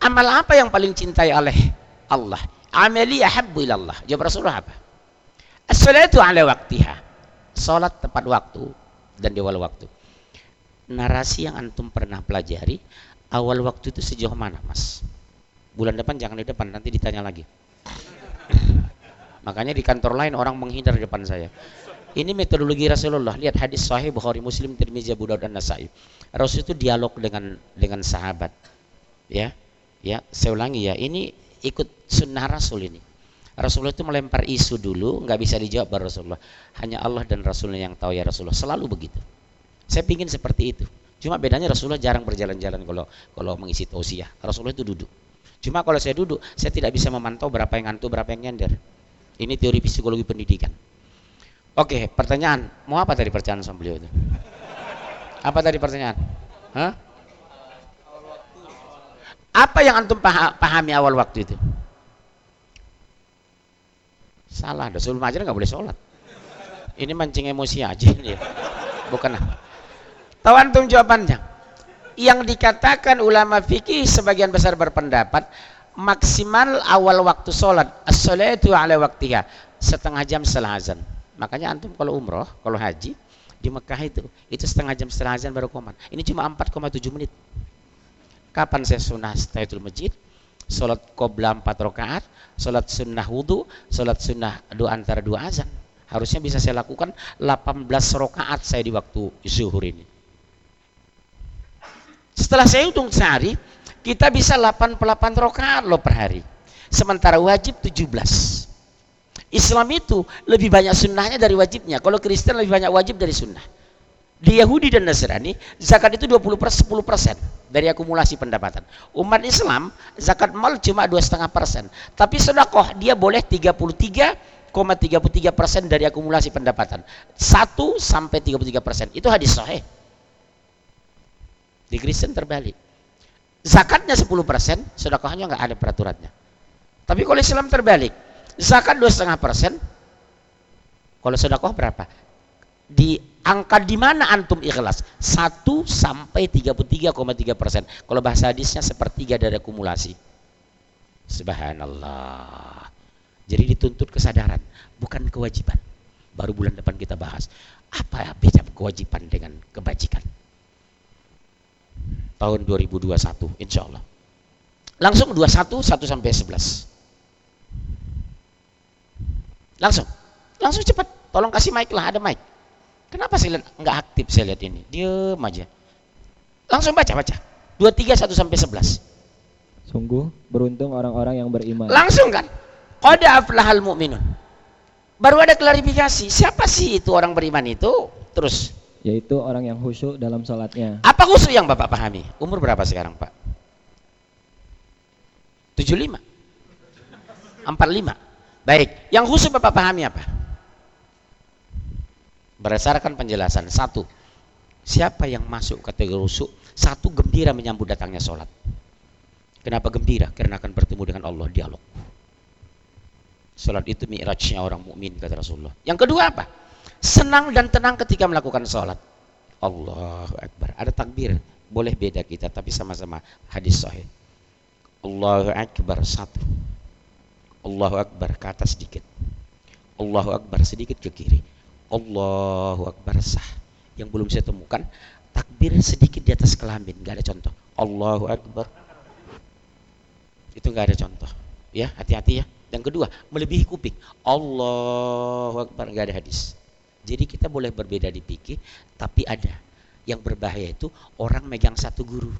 amal apa yang paling cintai oleh Allah amali ahabbu ilallah jawab Rasulullah apa? As-salatu ala waktiha salat tepat waktu dan di awal waktu. Narasi yang antum pernah pelajari awal waktu itu sejauh mana mas? Bulan depan jangan di depan nanti ditanya lagi. Makanya di kantor lain orang menghindar di depan saya. Ini metodologi Rasulullah. Lihat hadis sahih Bukhari Muslim Tirmizi Abu dan Nasai. Rasul itu dialog dengan dengan sahabat. Ya Ya, saya ulangi ya, ini ikut sunnah Rasul ini. Rasulullah itu melempar isu dulu, nggak bisa dijawab baru Rasulullah. Hanya Allah dan Rasulnya yang tahu ya Rasulullah. Selalu begitu. Saya pingin seperti itu. Cuma bedanya Rasulullah jarang berjalan-jalan kalau kalau mengisi tausiah. Rasulullah itu duduk. Cuma kalau saya duduk, saya tidak bisa memantau berapa yang ngantuk, berapa yang nyender. Ini teori psikologi pendidikan. Oke, pertanyaan. Mau apa tadi pertanyaan sama beliau itu? Apa tadi pertanyaan? Hah? Apa yang antum pahami awal waktu itu? Salah, dah sebelum ajar nggak boleh sholat. Ini mancing emosi aja ini. Bukan. Tahu antum jawabannya? Yang dikatakan ulama fikih sebagian besar berpendapat maksimal awal waktu sholat as-salatu ala waktiha setengah jam setelah azan. Makanya antum kalau umroh, kalau haji di Mekah itu, itu setengah jam setelah azan baru komat. Ini cuma 4,7 menit. Kapan saya sunnah tahiyatul masjid? Salat qobla 4 rakaat, salat sunnah wudu, salat sunnah doa antara dua azan. Harusnya bisa saya lakukan 18 rakaat saya di waktu zuhur ini. Setelah saya hitung sehari, kita bisa 88 rakaat loh per hari. Sementara wajib 17. Islam itu lebih banyak sunnahnya dari wajibnya. Kalau Kristen lebih banyak wajib dari sunnah. Di Yahudi dan Nasrani, zakat itu 20 per 10 persen dari akumulasi pendapatan. Umat Islam, zakat mal cuma dua setengah persen. Tapi sedekah dia boleh 33,33 persen dari akumulasi pendapatan. 1 sampai 33 persen. Itu hadis sahih. Di Kristen terbalik. Zakatnya 10 persen, sedekahnya nggak ada peraturannya. Tapi kalau Islam terbalik, zakat dua setengah persen, kalau sedekah berapa? Di angka di mana antum ikhlas? 1 sampai 33,3 persen. Kalau bahasa hadisnya sepertiga dari akumulasi. Subhanallah. Jadi dituntut kesadaran bukan kewajiban. Baru bulan depan kita bahas. Apa beda kewajiban dengan kebajikan? Tahun 2021 insya Allah langsung 21 1 sampai 11 langsung. Langsung cepat. Tolong kasih mic lah ada mic Kenapa saya lihat nggak aktif saya lihat ini? Diam aja. Langsung baca baca. Dua tiga satu sampai sebelas. Sungguh beruntung orang-orang yang beriman. Langsung kan? Qad aflahal mu'minun. Baru ada klarifikasi. Siapa sih itu orang beriman itu? Terus. Yaitu orang yang khusyuk dalam sholatnya. Apa khusyuk yang Bapak pahami? Umur berapa sekarang Pak? 75. 45. Baik. Yang khusyuk Bapak pahami apa? Berdasarkan penjelasan. Satu. Siapa yang masuk kategori khusyuk? Satu gembira menyambut datangnya sholat. Kenapa gembira? Karena akan bertemu dengan Allah dialog. Salat itu mi'rajnya orang mukmin kata Rasulullah. Yang kedua apa? Senang dan tenang ketika melakukan salat. Allahu Akbar. Ada takbir. Boleh beda kita tapi sama-sama hadis sahih. Allahu Akbar satu. Allahu Akbar ke atas sedikit. Allahu Akbar sedikit ke kiri. Allahu Akbar sah. Yang belum saya temukan takbir sedikit di atas kelamin, nggak ada contoh. Allahu Akbar. Itu nggak ada contoh. Ya, hati-hati ya. Yang kedua, melebihi kuping. Allahu Akbar, nggak ada hadis. Jadi kita boleh berbeda di pikir, tapi ada. Yang berbahaya itu orang megang satu guru.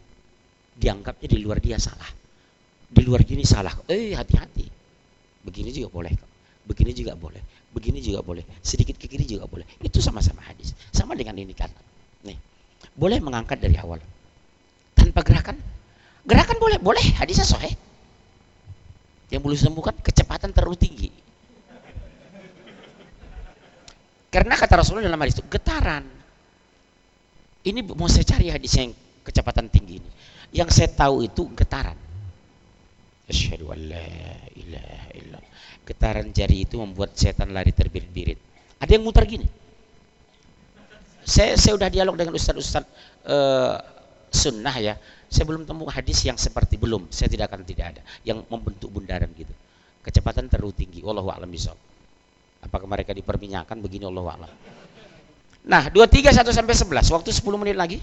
Dianggapnya di luar dia salah. Di luar gini salah. Eh, hati-hati. Begini juga boleh. Begini juga boleh. Begini juga boleh. Sedikit ke kiri juga boleh. Itu sama-sama hadis. Sama dengan ini kan. Nih. Boleh mengangkat dari awal. Tanpa gerakan. Gerakan boleh, boleh. Hadisnya sahih yang boleh sembuhkan kecepatan terlalu tinggi. Karena kata Rasulullah dalam hadis itu getaran. Ini mau saya cari hadis yang kecepatan tinggi ini. Yang saya tahu itu getaran. Asyhadu an la ilaha illallah. Getaran jari itu membuat setan lari terbirit-birit. Ada yang muter gini. Saya saya udah dialog dengan ustaz-ustaz uh, sunnah ya. Saya belum temu hadis yang seperti belum. Saya tidak akan tidak ada. Yang membentuk bundaran gitu. Kecepatan terlalu tinggi. Wallahu a'lam apakah mereka diperminyakan? Begini Allah a'lam. Nah 23 1 sampai 11 waktu 10 menit lagi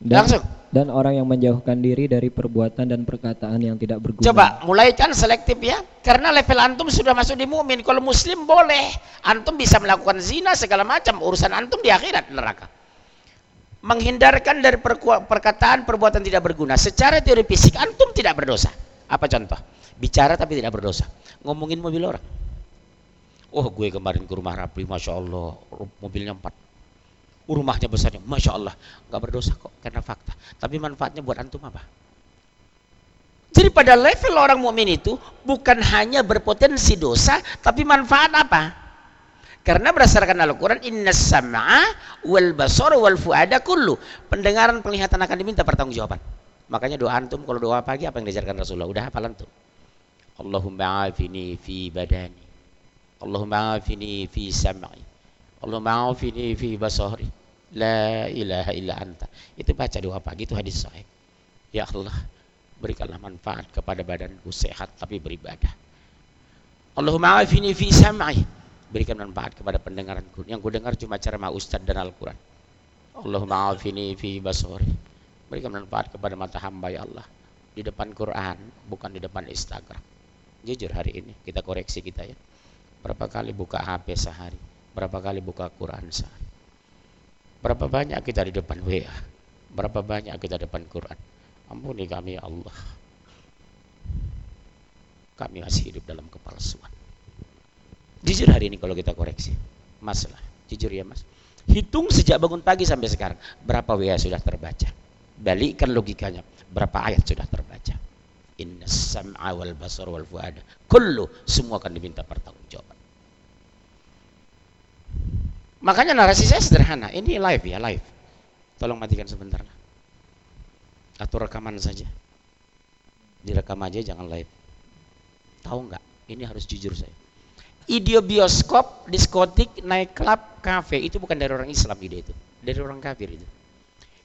dan, langsung dan orang yang menjauhkan diri dari perbuatan dan perkataan yang tidak berguna coba mulai kan selektif ya karena level antum sudah masuk di mukmin kalau muslim boleh antum bisa melakukan zina segala macam urusan antum di akhirat neraka menghindarkan dari perkataan perbuatan tidak berguna. Secara teori fisik antum tidak berdosa. Apa contoh? Bicara tapi tidak berdosa. Ngomongin mobil orang. Oh gue kemarin ke rumah Rapli, Masya Allah, mobilnya empat. Rumahnya besarnya, Masya Allah. Gak berdosa kok, karena fakta. Tapi manfaatnya buat antum apa? Jadi pada level orang mukmin itu bukan hanya berpotensi dosa, tapi manfaat apa? Karena berdasarkan Al-Quran, Inna sam'a wal basar wal fu'ada kullu. Pendengaran, penglihatan akan diminta pertanggungjawaban. Makanya doa antum kalau doa pagi apa yang diajarkan Rasulullah? Udah hafal antum. Allahumma afini fi badani. Allahumma afini fi sam'i. Allahumma afini fi basari. La ilaha illa anta. Itu baca doa pagi itu hadis sahih. Ya Allah, berikanlah manfaat kepada badanku sehat tapi beribadah. Allahumma afini fi sam'i berikan manfaat kepada pendengaranku yang ku dengar cuma ceramah ustaz dan Al-Quran Allahumma afini fi basori berikan manfaat kepada mata hamba ya Allah di depan Quran bukan di depan Instagram jujur hari ini kita koreksi kita ya berapa kali buka HP sehari berapa kali buka Quran sehari berapa banyak kita di depan WA berapa banyak kita di depan Quran ampuni kami ya Allah kami masih hidup dalam kepalsuan Jujur hari ini kalau kita koreksi. Masalah. Jujur ya mas. Hitung sejak bangun pagi sampai sekarang. Berapa WA sudah terbaca. Balikkan logikanya. Berapa ayat sudah terbaca. Inna sam'a wal basar wal fuada. Kullu. Semua akan diminta pertanggungjawaban. Makanya narasi saya sederhana. Ini live ya, live. Tolong matikan sebentar. Atau rekaman saja. Direkam aja jangan live. Tahu nggak? Ini harus jujur saya ide bioskop, diskotik, naik klub, kafe itu bukan dari orang Islam ide itu, dari orang kafir itu.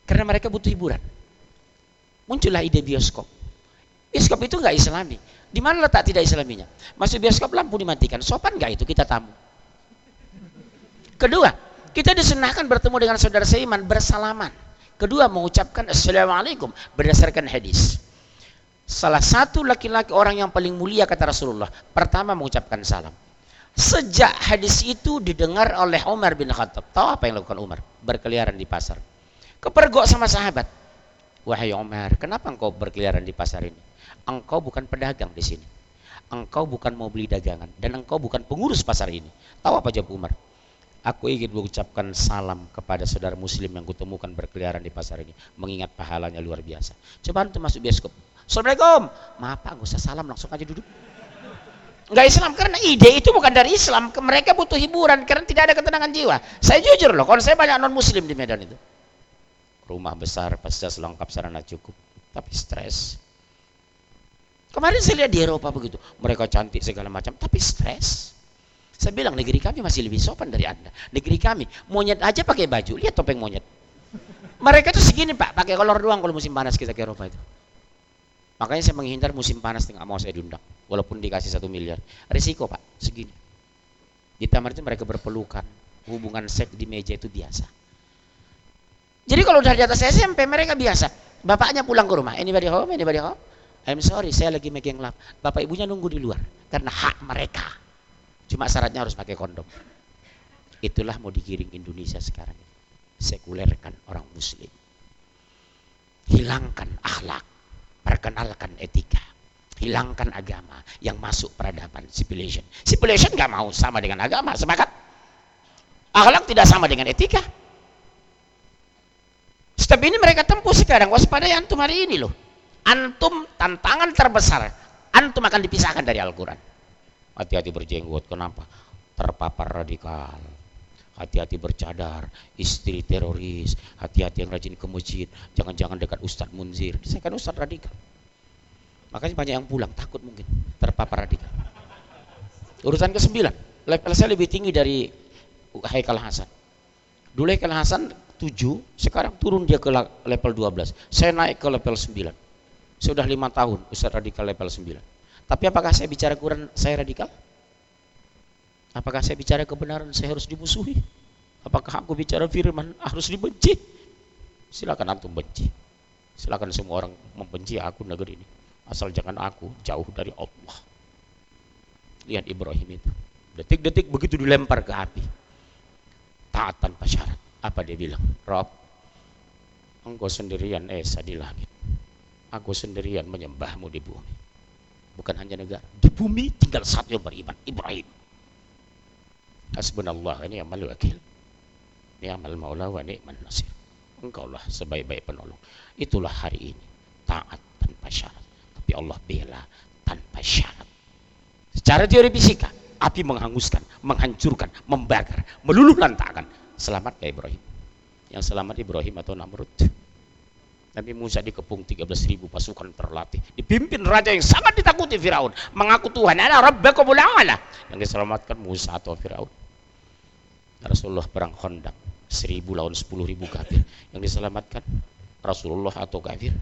Karena mereka butuh hiburan. Muncullah ide bioskop. Bioskop itu nggak Islami. Di mana letak tidak Islaminya? Masuk bioskop lampu dimatikan. Sopan nggak itu kita tamu? Kedua, kita disunahkan bertemu dengan saudara seiman bersalaman. Kedua, mengucapkan assalamualaikum berdasarkan hadis. Salah satu laki-laki orang yang paling mulia kata Rasulullah, pertama mengucapkan salam. Sejak hadis itu didengar oleh Umar bin Khattab. Tahu apa yang lakukan Umar? Berkeliaran di pasar. Kepergok sama sahabat. Wahai Umar, kenapa engkau berkeliaran di pasar ini? Engkau bukan pedagang di sini. engkau bukan mau beli dagangan dan engkau bukan pengurus pasar ini. Tahu apa jawab Umar? Aku ingin mengucapkan salam kepada saudara muslim yang kutemukan berkeliaran di pasar ini. Mengingat pahalanya luar biasa. Coba antum masuk bioskop. Assalamualaikum. Maaf pak, nggak usah salam, langsung aja duduk. Enggak Islam karena ide itu bukan dari Islam. Mereka butuh hiburan karena tidak ada ketenangan jiwa. Saya jujur loh, kalau saya banyak non muslim di Medan itu. Rumah besar, fasilitas lengkap, sarana cukup, tapi stres. Kemarin saya lihat di Eropa begitu, mereka cantik segala macam, tapi stres. Saya bilang negeri kami masih lebih sopan dari Anda. Negeri kami monyet aja pakai baju, lihat topeng monyet. Mereka tuh segini Pak, pakai kolor doang kalau musim panas kita ke Eropa itu. Makanya saya menghindar musim panas tengah mau saya diundang, walaupun dikasih satu miliar. Risiko Pak, segini. Di taman itu mereka berpelukan, hubungan seks di meja itu biasa. Jadi kalau udah di atas SMP mereka biasa. Bapaknya pulang ke rumah, anybody home, anybody home? I'm sorry, saya lagi making love. Bapak ibunya nunggu di luar karena hak mereka. Cuma syaratnya harus pakai kondom. Itulah mau digiring Indonesia sekarang. Sekulerkan orang muslim. Hilangkan akhlak. Perkenalkan etika. Hilangkan agama yang masuk peradaban civilization. Civilization gak mau sama dengan agama, sepakat? Akhlak tidak sama dengan etika. Step ini mereka tempuh sekarang. Waspadai antum hari ini loh. Antum tantangan terbesar. Antum akan dipisahkan dari Al-Quran hati-hati berjenggot kenapa? Terpapar radikal. Hati-hati bercadar istri teroris. Hati-hati yang rajin ke masjid. Jangan-jangan dekat Ustadz Munzir. Saya kan Ustadz radikal. Makanya banyak yang pulang takut mungkin. Terpapar radikal. Urusan ke sembilan. Level saya lebih tinggi dari Haikal Hasan. Dulu Haikal Hasan 7 sekarang turun dia ke level 12 saya naik ke level 9 sudah lima tahun Ustadz radikal level 9 tapi apakah saya bicara Quran saya radikal? Apakah saya bicara kebenaran saya harus dimusuhi? Apakah aku bicara firman harus dibenci? Silakan antum benci. Silakan semua orang membenci aku negeri ini. Asal jangan aku jauh dari Allah. Lihat Ibrahim itu. Detik-detik begitu dilempar ke api. Taat tanpa syarat. Apa dia bilang? Rob, engkau sendirian Esa di langit. Aku sendirian menyembahmu di bumi bukan hanya negara. Di bumi tinggal satu yang beriman Ibrahim. Hasbunallah ini amal wakil. Ini amal maula wa ni'man nasir. Engkaulah sebaik-baik penolong. Itulah hari ini. Taat tanpa syarat. Tapi Allah bela tanpa syarat. Secara teori fisika api menghanguskan menghanguskan membakar meluluh lantakan. Selamat ya Ibrahim. Yang selamat Ibrahim atau Namrud Nabi Musa dikepung 13 ribu pasukan terlatih. Dipimpin raja yang sangat ditakuti Firaun. Mengaku Tuhan. Ana rabbakumul a'la. Yang diselamatkan Musa atau Firaun. Rasulullah perang Khandaq. Seribu lawan sepuluh ribu kafir. Yang diselamatkan Rasulullah atau kafir.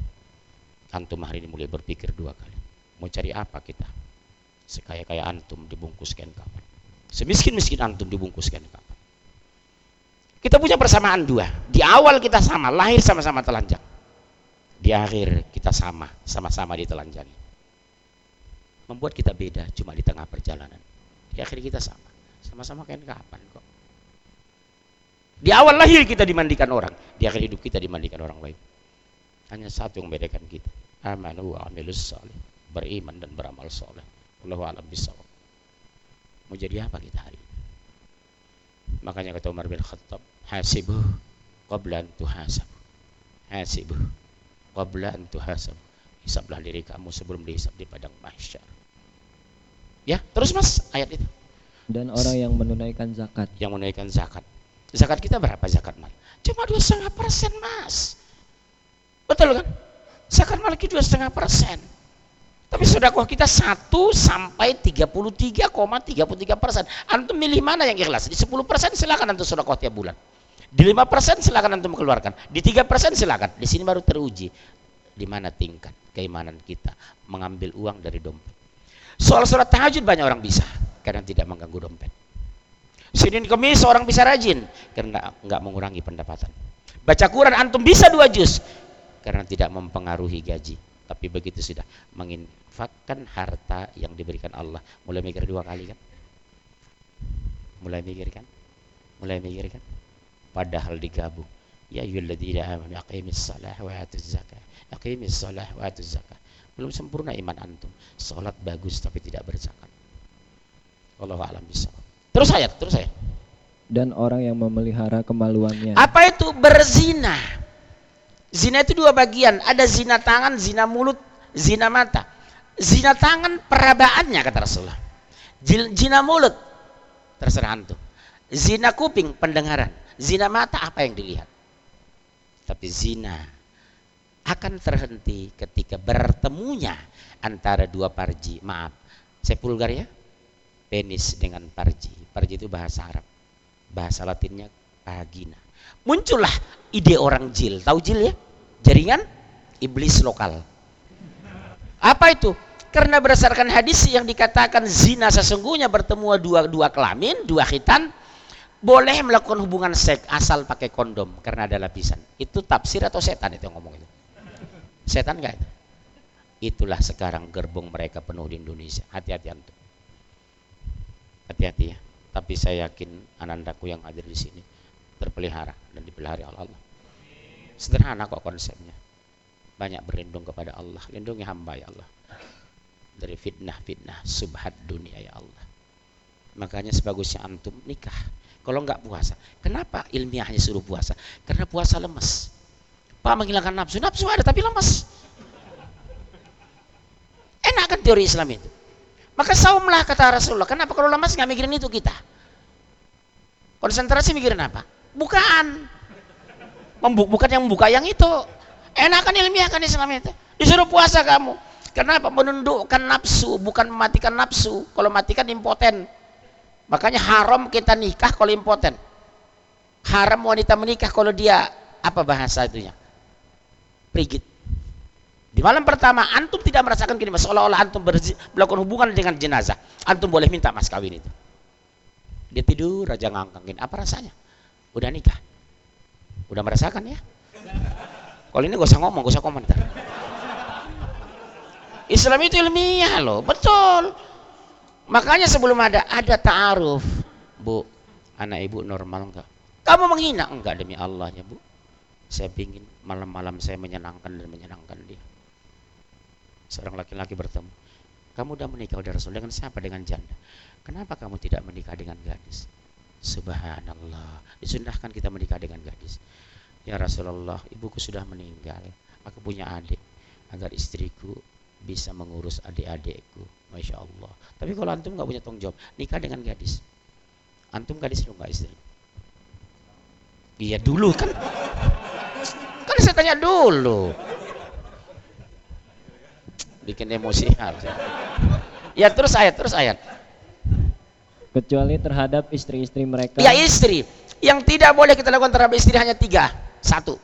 Antum hari ini mulai berpikir dua kali. Mau cari apa kita? Sekaya-kaya antum dibungkus kain kapan. Semiskin-miskin antum dibungkus kain kapan. Kita punya persamaan dua. Di awal kita sama, lahir sama-sama telanjang di akhir kita sama, sama-sama ditelanjangi. Membuat kita beda cuma di tengah perjalanan. Di akhir kita sama, sama-sama kain kapan kok. Di awal lahir kita dimandikan orang, di akhir hidup kita dimandikan orang lain. Hanya satu yang membedakan kita. Amanu wa amilus salih. Beriman dan beramal soleh. Allahu a'lam bishawab. Mau jadi apa kita hari ini? Makanya kata Umar bin Khattab, hasibuh qabla an tuhasabu. Hasibuh qabla an tuhasab. Hisablah diri kamu sebelum dihisab di padang mahsyar. Ya, terus Mas ayat itu. Dan orang yang menunaikan zakat. Yang menunaikan zakat. Zakat kita berapa zakat mal? Cuma dua setengah persen Mas. Betul kan? Zakat mal kita dua setengah persen. Tapi sedekah kita 1 sampai 33,33 persen. Antum milih mana yang ikhlas? Di 10 persen silakan antum sedekah tiap bulan. Di 5% silakan antum keluarkan. Di 3% silakan. Di sini baru teruji di mana tingkat keimanan kita mengambil uang dari dompet. Soal surat tahajud banyak orang bisa karena tidak mengganggu dompet. Senin Kemis orang bisa rajin karena nggak mengurangi pendapatan. Baca Quran antum bisa dua juz karena tidak mempengaruhi gaji. Tapi begitu sudah menginfakkan harta yang diberikan Allah. Mulai mikir dua kali kan? Mulai mikir kan? Mulai mikir kan? Padahal digabung ya ayyuhalladzina amanu aqimis salah wa atuz zakah aqimis salah wa atuz zakah Belum sempurna iman antum. Sholat bagus tapi tidak berzakat. Allah alam bisa. Terus ayat, terus ayat. Dan orang yang memelihara kemaluannya. Apa itu berzina? Zina itu dua bagian. Ada zina tangan, zina mulut, zina mata. Zina tangan perabaannya kata Rasulullah. Zina mulut terserah antum. Zina kuping pendengaran. Zina mata apa yang dilihat. Tapi zina akan terhenti ketika bertemunya antara dua parji. Maaf, saya pulgar ya. Penis dengan parji. Parji itu bahasa Arab. Bahasa Latinnya vagina. Muncullah ide orang jil. Tahu jil ya? Jaringan iblis lokal. Apa itu? Karena berdasarkan hadis yang dikatakan zina sesungguhnya bertemu dua dua kelamin, dua khitan, boleh melakukan hubungan seks asal pakai kondom karena ada lapisan. Itu tafsir atau setan itu yang ngomong itu? Setan enggak itu? Itulah sekarang gerbong mereka penuh di Indonesia. Hati-hati antum. Hati-hati ya. Tapi saya yakin anandaku yang hadir di sini terpelihara dan dipelihara oleh Allah. Sederhana kok konsepnya. Banyak berlindung kepada Allah. Lindungi hamba ya Allah. Dari fitnah-fitnah subhat dunia ya Allah. Makanya sebagusnya antum nikah. Kalau nggak puasa, kenapa ilmiahnya suruh puasa? Karena puasa lemes. Pak menghilangkan nafsu, nafsu ada tapi lemes. Enak kan teori Islam itu? Maka saumlah kata Rasulullah. Kenapa kalau lemas nggak mikirin itu kita? Konsentrasi mikirin apa? Bukaan. Membu bukan yang membuka yang itu. Enak kan ilmiah kan Islam itu. Disuruh puasa kamu. Kenapa? Menundukkan nafsu, bukan mematikan nafsu. Kalau matikan impoten. Makanya haram kita nikah kalau impoten. Haram wanita menikah kalau dia apa bahasa itunya? Prigit. Di malam pertama antum tidak merasakan gini, seolah-olah antum melakukan hubungan dengan jenazah. Antum boleh minta mas kawin itu. Dia tidur raja ngangkangin. Apa rasanya? Udah nikah. Udah merasakan ya? Kalau ini gak usah ngomong, gak usah komentar. Islam itu ilmiah loh, betul. Makanya sebelum ada ada ta'aruf, Bu, anak ibu normal enggak? Kamu menghina? Enggak demi Allahnya, Bu? Saya ingin malam-malam saya menyenangkan dan menyenangkan dia. Seorang laki-laki bertemu kamu udah menikah udah Rasul dengan siapa? Dengan janda. Kenapa kamu tidak menikah dengan gadis? Subhanallah disunahkan kita menikah dengan gadis. Ya Rasulullah ibuku sudah meninggal. Aku punya adik agar istriku bisa mengurus adik-adikku Masya Allah tapi kalau antum nggak punya tanggung jawab nikah dengan gadis. Antum gadis lu nggak istri? Iya dulu kan. Kan saya tanya dulu. Bikin emosi. Ya terus ayat terus ayat. Kecuali terhadap istri-istri mereka. Ya istri. Yang tidak boleh kita lakukan terhadap istri hanya tiga. Satu.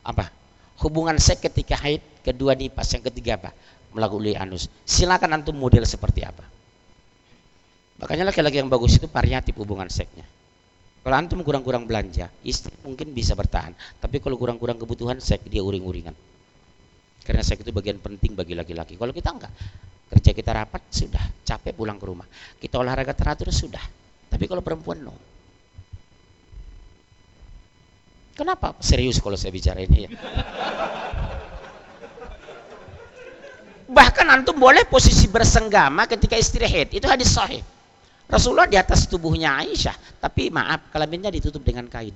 Apa? Hubungan seks ketika haid kedua nipas yang ketiga apa melalui anus silakan antum model seperti apa makanya laki-laki yang bagus itu variatif hubungan seksnya kalau antum kurang-kurang belanja istri mungkin bisa bertahan tapi kalau kurang-kurang kebutuhan seks dia uring-uringan karena seks itu bagian penting bagi laki-laki. Kalau kita enggak, kerja kita rapat sudah, capek pulang ke rumah. Kita olahraga teratur sudah. Tapi kalau perempuan no. Kenapa serius kalau saya bicara ini ya? Bahkan antum boleh posisi bersenggama ketika istri haid. Itu hadis sahih. Rasulullah di atas tubuhnya Aisyah, tapi maaf, kelaminnya ditutup dengan kain.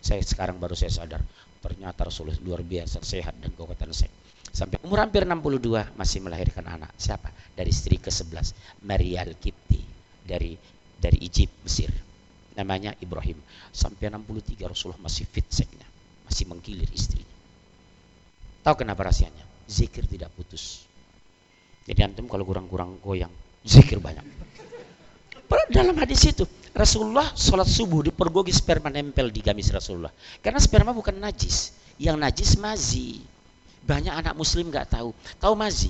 Saya sekarang baru saya sadar, ternyata Rasulullah luar biasa sehat dan kekuatan seks sampai umur hampir 62 masih melahirkan anak. Siapa? Dari istri ke-11 Maria Al-Kipti dari dari Egypt Mesir. Namanya Ibrahim. Sampai 63 Rasulullah masih fit seksnya masih menggilir istrinya tahu kenapa rahasianya zikir tidak putus jadi antum kalau kurang-kurang goyang zikir banyak dalam hadis itu Rasulullah sholat subuh dipergoki sperma nempel di gamis Rasulullah. Karena sperma bukan najis, yang najis mazi. Banyak anak muslim nggak tahu. Tahu mazi?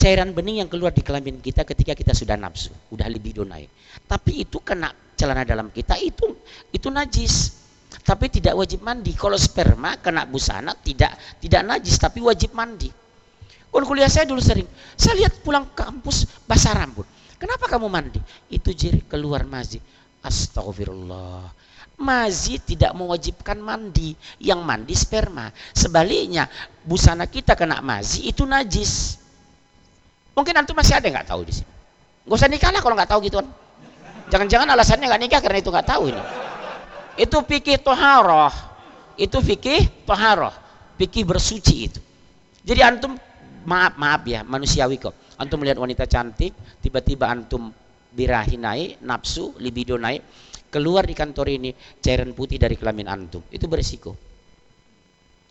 Cairan bening yang keluar di kelamin kita ketika kita sudah nafsu, udah libido naik. Tapi itu kena celana dalam kita itu itu najis. Tapi tidak wajib mandi. Kalau sperma kena busana tidak tidak najis tapi wajib mandi. Kalau kuliah saya dulu sering, saya lihat pulang kampus basah rambut Kenapa kamu mandi? Itu jiri keluar masjid. Astagfirullah. Mazi tidak mewajibkan mandi, yang mandi sperma. Sebaliknya, busana kita kena mazi itu najis. Mungkin antum masih ada nggak tahu di sini. Gak usah nikah lah kalau nggak tahu gituan. Jangan-jangan alasannya nggak nikah karena itu nggak tahu ini. Itu fikih toharoh. Itu fikih toharoh. Fikih bersuci itu. Jadi antum maaf maaf ya manusiawi kok. Antum melihat wanita cantik, tiba-tiba antum birahi naik, nafsu, libido naik, keluar di kantor ini cairan putih dari kelamin antum. Itu beresiko.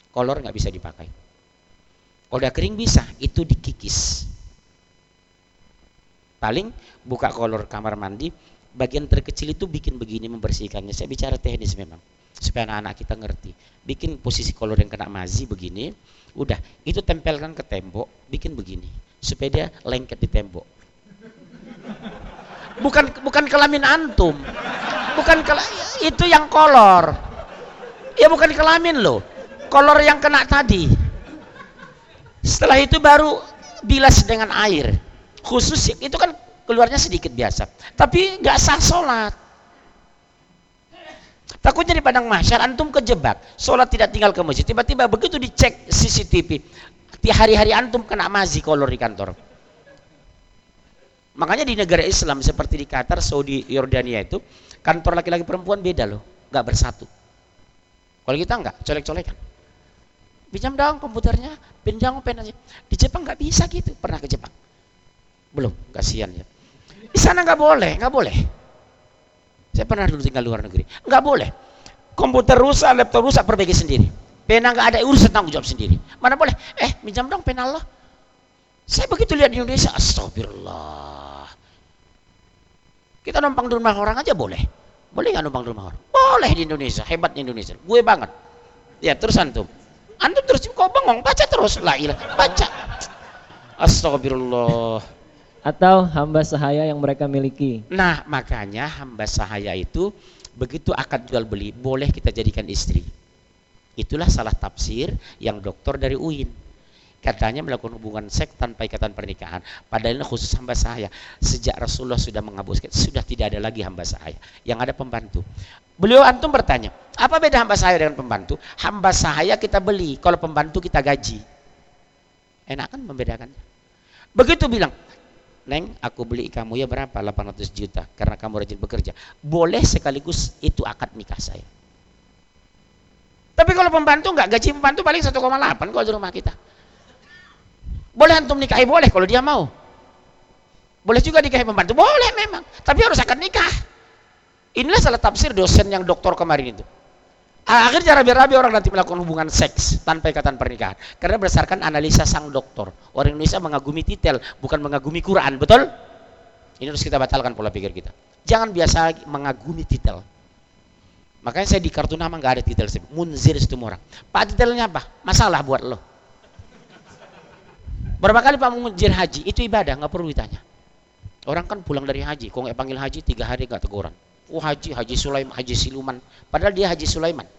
Kolor nggak bisa dipakai. Kalau udah kering bisa, itu dikikis. Paling buka kolor kamar mandi, bagian terkecil itu bikin begini membersihkannya. Saya bicara teknis memang supaya anak-anak kita ngerti. Bikin posisi kolor yang kena mazi begini, udah itu tempelkan ke tembok, bikin begini supaya dia lengket di tembok. Bukan bukan kelamin antum, bukan kela, itu yang kolor. Ya bukan kelamin loh, kolor yang kena tadi. Setelah itu baru bilas dengan air. Khusus itu kan keluarnya sedikit biasa, tapi nggak sah sholat. Takutnya di padang mahsyar antum kejebak, sholat tidak tinggal ke masjid. Tiba-tiba begitu dicek CCTV, hari-hari antum kena mazi kolor di kantor. Makanya di negara Islam seperti di Qatar, Saudi, Yordania itu kantor laki-laki perempuan beda loh, nggak bersatu. Kalau kita nggak, colek-colekan. Pinjam dong komputernya, pinjam penanya. Di Jepang nggak bisa gitu, pernah ke Jepang? Belum, kasihan ya. Di sana nggak boleh, nggak boleh. Saya pernah dulu tinggal luar negeri, nggak boleh. Komputer rusak, laptop rusak, perbaiki sendiri. Pena nggak ada urusan tanggung jawab sendiri. Mana boleh? Eh, pinjam dong pena Allah. Saya begitu lihat di Indonesia, astagfirullah. Kita numpang di rumah orang aja boleh. Boleh nggak numpang di rumah orang? Boleh di Indonesia, hebat di Indonesia. Gue banget. Ya terus antum. Antum terus kok bengong, baca terus. La ilah, baca. Astagfirullah. Atau hamba sahaya yang mereka miliki. Nah, makanya hamba sahaya itu begitu akad jual beli boleh kita jadikan istri. Itulah salah tafsir yang dokter dari UIN. Katanya melakukan hubungan seks tanpa ikatan pernikahan. Padahal ini khusus hamba sahaya. Sejak Rasulullah sudah menghapuskan, sudah tidak ada lagi hamba sahaya. Yang ada pembantu. Beliau antum bertanya, apa beda hamba sahaya dengan pembantu? Hamba sahaya kita beli, kalau pembantu kita gaji. Enak kan membedakannya? Begitu bilang, Neng, aku beli kamu ya berapa? 800 juta karena kamu rajin bekerja. Boleh sekaligus itu akad nikah saya. Tapi kalau pembantu nggak gaji pembantu paling 1,8 kalau di rumah kita. Boleh antum nikahi boleh kalau dia mau. Boleh juga nikahi pembantu, boleh memang. Tapi harus akad nikah. Inilah salah tafsir dosen yang doktor kemarin itu. Akhirnya rabi-rabi orang nanti melakukan hubungan seks tanpa ikatan pernikahan. Karena berdasarkan analisa sang dokter. Orang Indonesia mengagumi titel, bukan mengagumi Quran. Betul? Ini harus kita batalkan pola pikir kita. Jangan biasa mengagumi titel. Makanya saya di kartu nama nggak ada titel. Munzir itu orang. Pak titelnya apa? Masalah buat lo. Berapa kali Pak Munzir haji? Itu ibadah, nggak perlu ditanya. Orang kan pulang dari haji, kok nggak panggil haji tiga hari nggak teguran. Oh haji, haji Sulaiman, haji Siluman. Padahal dia haji Sulaiman.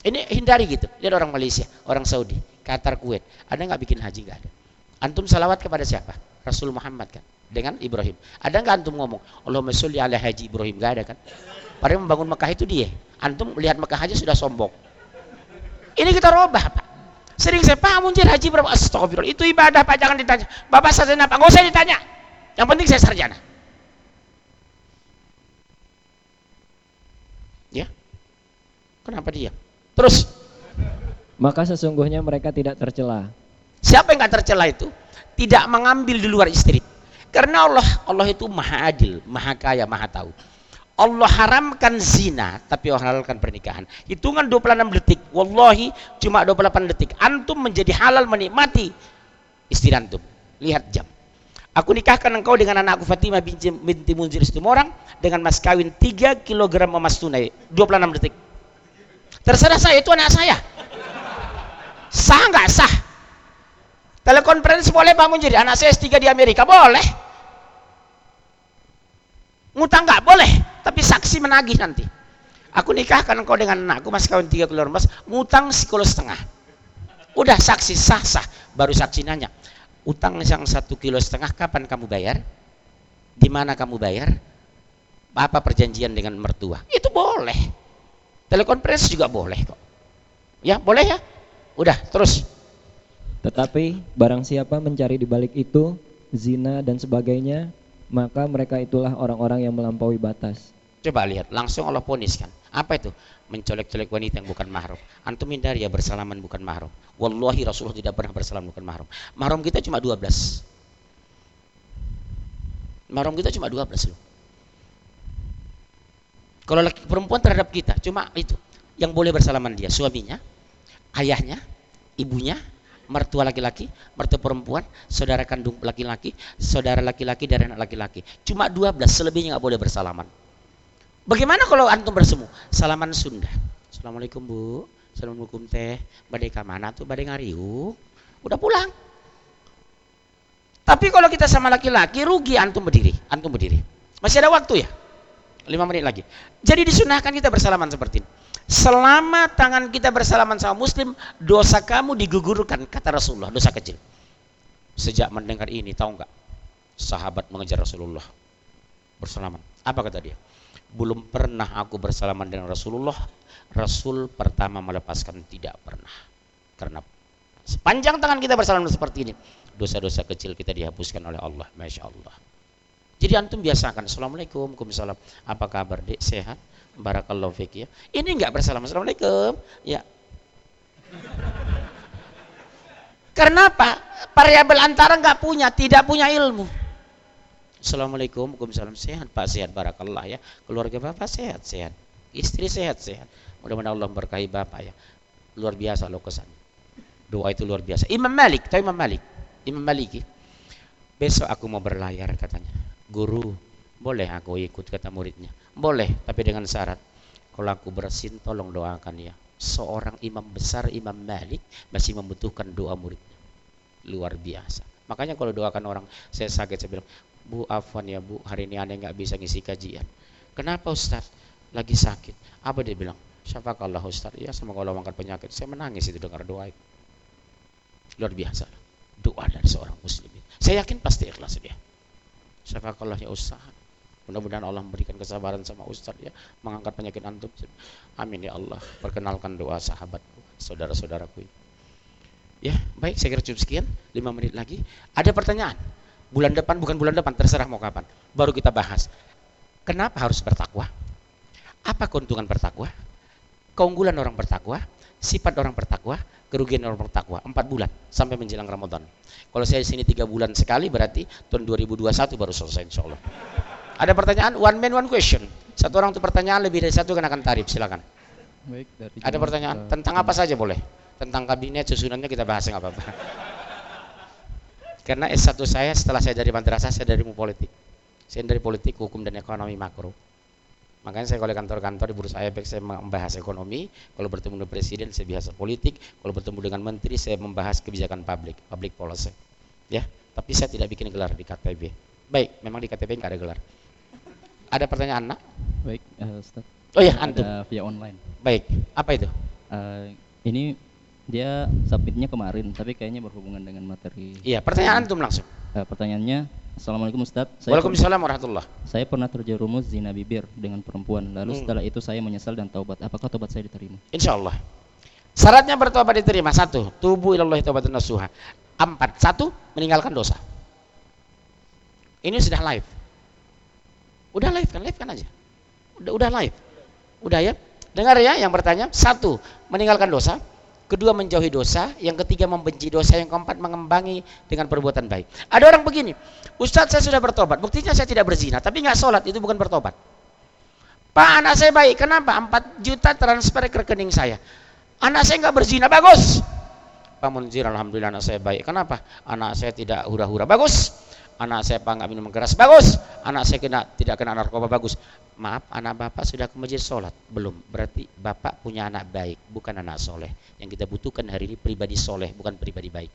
Ini hindari gitu. Lihat orang Malaysia, orang Saudi, Qatar, Kuwait. Ada nggak bikin haji? Nggak ada. Antum salawat kepada siapa? Rasul Muhammad kan. Dengan Ibrahim. Ada nggak antum ngomong? Allahumma sholli ala haji Ibrahim? Nggak ada kan? Padahal membangun Mekah itu dia. Antum melihat Mekah aja sudah sombong. Ini kita robah, Pak. Sering saya, Pak muncul haji berapa? Astagfirullah. Itu ibadah, Pak. Jangan ditanya. Bapak sarjana, Pak. Nggak usah ditanya. Yang penting saya sarjana. Ya. Kenapa dia? Terus Maka sesungguhnya mereka tidak tercela. siapa yang nggak tercela itu? Tidak mengambil di luar istri. Karena Allah Allah itu maha adil, maha kaya, maha tahu. Allah haramkan zina, tapi Allah halalkan pernikahan. Hitungan 26 detik. Wallahi cuma 28 detik. Antum menjadi halal menikmati istri antum. Lihat jam. Aku nikahkan engkau dengan anakku Fatimah binti, binti Munzir orang dengan mas kawin 3 kg emas tunai 26 detik. Terserah saya itu anak saya. Sah nggak sah? Telekonferensi boleh Pak Munzir, anak saya S3 di Amerika boleh. Ngutang nggak boleh, tapi saksi menagih nanti. Aku nikahkan engkau dengan anakku mas kawin 3 kg emas, ngutang sekolah setengah. Udah saksi sah sah, baru saksi nanya, utang yang satu kilo setengah kapan kamu bayar? Di mana kamu bayar? Apa perjanjian dengan mertua? Itu boleh. Telekonferensi juga boleh kok. Ya, boleh ya? Udah, terus. Tetapi barang siapa mencari di balik itu zina dan sebagainya, maka mereka itulah orang-orang yang melampaui batas. Coba lihat, langsung Allah poniskan. Apa itu? Mencolek-colek wanita yang bukan mahram. Antum hindari ya bersalaman bukan mahram. Wallahi Rasulullah tidak pernah bersalaman bukan mahram. Mahram kita cuma 12. Mahram kita cuma 12 loh. Kalau laki perempuan terhadap kita cuma itu yang boleh bersalaman dia, suaminya, ayahnya, ibunya, mertua laki-laki, mertua perempuan, saudara kandung laki-laki, saudara laki-laki dari anak laki-laki. Cuma 12, selebihnya nggak boleh bersalaman. Bagaimana kalau antum bersemu? Salaman Sunda. Assalamualaikum bu, Assalamualaikum teh, badai mana tuh badai ngariu, udah pulang. Tapi kalau kita sama laki-laki rugi antum berdiri, antum berdiri. Masih ada waktu ya? Lima menit lagi. Jadi disunahkan kita bersalaman seperti ini. Selama tangan kita bersalaman sama muslim, dosa kamu digugurkan, kata Rasulullah, dosa kecil. Sejak mendengar ini, tahu nggak? Sahabat mengejar Rasulullah bersalaman. Apa kata dia? Belum pernah aku bersalaman dengan Rasulullah. Rasul pertama melepaskan tidak pernah. Karena sepanjang tangan kita bersalaman seperti ini, dosa-dosa kecil kita dihapuskan oleh Allah. Masya Allah. Jadi antum biasakan Assalamualaikum Waalaikumsalam. Apa kabar dek sehat? Barakallahu fiqh ya. Ini enggak bersalam Assalamualaikum. Ya. Karena apa? Variabel antara enggak punya Tidak punya ilmu. Assalamualaikum Waalaikumsalam. Sehat Pak. Sehat Barakallah ya. Keluarga Bapak sehat sehat. Istri sehat sehat. Mudah-mudahan Allah berkahi Bapak ya. Luar biasa loh kesan Doa itu luar biasa. Imam Malik Tahu Imam Malik? Imam Maliki. Besok aku mau berlayar katanya guru boleh aku ikut kata muridnya. Boleh tapi dengan syarat. Kalau aku bersin tolong doakan ya. Seorang imam besar Imam Malik masih membutuhkan doa muridnya luar biasa. Makanya kalau doakan orang saya sakit saya bilang Bu Afwan ya Bu hari ini aneh nggak bisa ngisi kajian. Kenapa Ustaz? Lagi sakit. Apa dia bilang? Syafakallah Ustaz. Ya semoga Allah mengangkat penyakit. Saya menangis itu dengar doa itu. Luar biasa. Doa dari seorang muslim saya yakin pasti ikhlas dia Syafakallah ya Ustaz. Mudah-mudahan Allah memberikan kesabaran sama Ustaz ya mengangkat penyakit antum. Amin ya Allah. Perkenalkan doa sahabat saudara-saudaraku. Ya, baik saya kira cukup sekian 5 menit lagi. Ada pertanyaan? Bulan depan bukan bulan depan, terserah mau kapan. Baru kita bahas. Kenapa harus bertakwa? Apa keuntungan bertakwa? Keunggulan orang bertakwa, sifat orang bertakwa, kerugian orang bertakwa. Empat bulan sampai menjelang Ramadan. Kalau saya di sini tiga bulan sekali berarti tahun 2021 baru selesai insya Allah. Ada pertanyaan? One man one question. Satu orang itu pertanyaan lebih dari satu akan tarif. Silakan. Baik, dari Ada pertanyaan uh, tentang apa saja boleh? Tentang kabinet susunannya kita bahas nggak apa-apa. Karena S1 saya setelah saya dari madrasah saya dari ilmu politik. Saya dari politik, hukum dan ekonomi makro. Makanya saya kalau kantor-kantor di Bursa Efek saya membahas ekonomi, kalau bertemu dengan presiden saya biasa politik, kalau bertemu dengan menteri saya membahas kebijakan publik, public policy. Ya, tapi saya tidak bikin gelar di KTB. Baik, memang di KTB nggak ada gelar. Ada pertanyaan, Nak? Baik, uh, Ustaz. Oh ya, antum. Ada via online. Baik, apa itu? Uh, ini dia submitnya kemarin, tapi kayaknya berhubungan dengan materi. Iya, pertanyaan antum langsung. Uh, pertanyaannya, Assalamualaikum Ustaz. Saya Waalaikumsalam warahmatullah. Saya pernah terjerumus zina bibir dengan perempuan. Lalu hmm. setelah itu saya menyesal dan taubat. Apakah taubat saya diterima? Insya Allah. Syaratnya bertobat diterima. Satu, tubuh ilallah taubat nasuha. Empat, satu, meninggalkan dosa. Ini sudah live. Udah live kan? Live kan aja. Udah, udah live. Udah ya? Dengar ya yang bertanya. Satu, meninggalkan dosa kedua menjauhi dosa, yang ketiga membenci dosa, yang keempat mengembangi dengan perbuatan baik. Ada orang begini, Ustadz saya sudah bertobat, buktinya saya tidak berzina, tapi nggak sholat, itu bukan bertobat. Pak anak saya baik, kenapa? 4 juta transfer ke rekening saya. Anak saya nggak berzina, bagus. Pak Munzir, Alhamdulillah anak saya baik. Kenapa? Anak saya tidak hura-hura, bagus anak saya pak nggak minum keras bagus. Anak saya kena tidak kena narkoba. Bagus. Maaf anak bapak sudah ke masjid sholat? Belum. Berarti bapak punya anak baik bukan anak soleh. Yang kita butuhkan hari ini pribadi soleh bukan pribadi baik.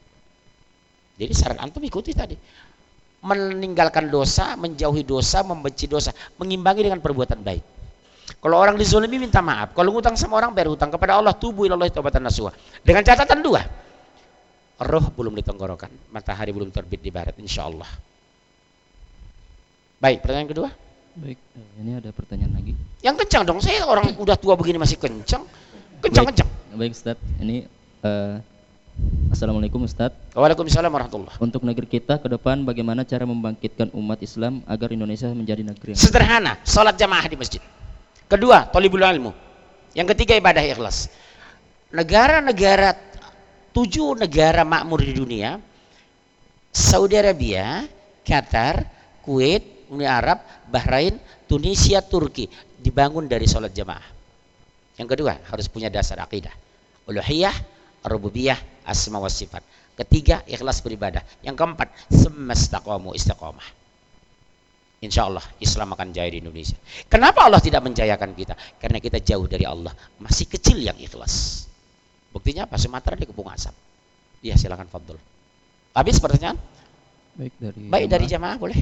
Jadi saran antum ikuti tadi. Meninggalkan dosa menjauhi dosa membenci dosa mengimbangi dengan perbuatan baik. Kalau orang dizolimi minta maaf. Kalau ngutang sama orang bayar hutang kepada Allah. Tubuh ilallah taubatan nasuha. Dengan catatan dua. Roh belum ditenggorokan matahari belum terbit di barat insya Allah Baik, pertanyaan kedua. Baik, eh, ini ada pertanyaan lagi. Yang kencang dong. Saya orang udah tua begini masih kencang. Kencang kencang. Baik, Ustaz. Ini eh, Assalamualaikum Ustaz. Waalaikumsalam warahmatullah. Untuk negeri kita ke depan bagaimana cara membangkitkan umat Islam agar Indonesia menjadi negeri yang Sederhana, sholat jamaah di masjid. Kedua, tolibul ilmu. Yang ketiga ibadah ikhlas. Negara-negara tujuh negara makmur di dunia, Saudi Arabia, Qatar, Kuwait, Uni Arab, Bahrain, Tunisia, Turki dibangun dari sholat jamaah. Yang kedua harus punya dasar akidah, uluhiyah, rububiyah, asma wa sifat. Ketiga ikhlas beribadah. Yang keempat semestaqamu istiqomah. Insya Allah Islam akan jaya di Indonesia. Kenapa Allah tidak menjayakan kita? Karena kita jauh dari Allah. Masih kecil yang ikhlas. Buktinya apa? Sumatera dikepung asap. Iya silakan Fadl. Habis pertanyaan? baik dari Baik dari jamaah boleh.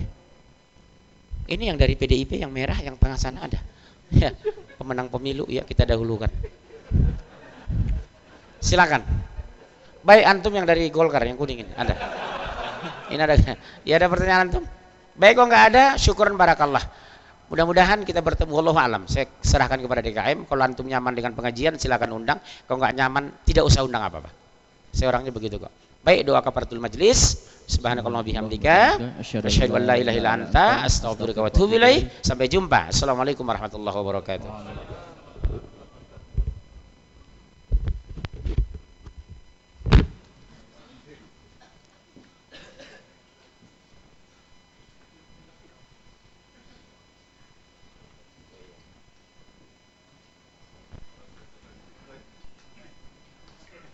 Ini yang dari PDIP yang merah yang tengah sana ada. Ya, pemenang pemilu ya kita dahulukan. Silakan. Baik antum yang dari Golkar yang kuning ini ada. Ini ada. Ya ada pertanyaan antum? Baik kok nggak ada, syukuran barakallah. Mudah-mudahan kita bertemu Allah alam. Saya serahkan kepada DKM. Kalau antum nyaman dengan pengajian silakan undang. Kalau nggak nyaman tidak usah undang apa-apa. Saya orangnya begitu kok. Baik doa kafaratul majlis. Subhanakallah bihamdika. Asyhadu an la ilaha illa anta astaghfiruka wa atubu ilaik. Sampai jumpa. Assalamualaikum warahmatullahi wabarakatuh.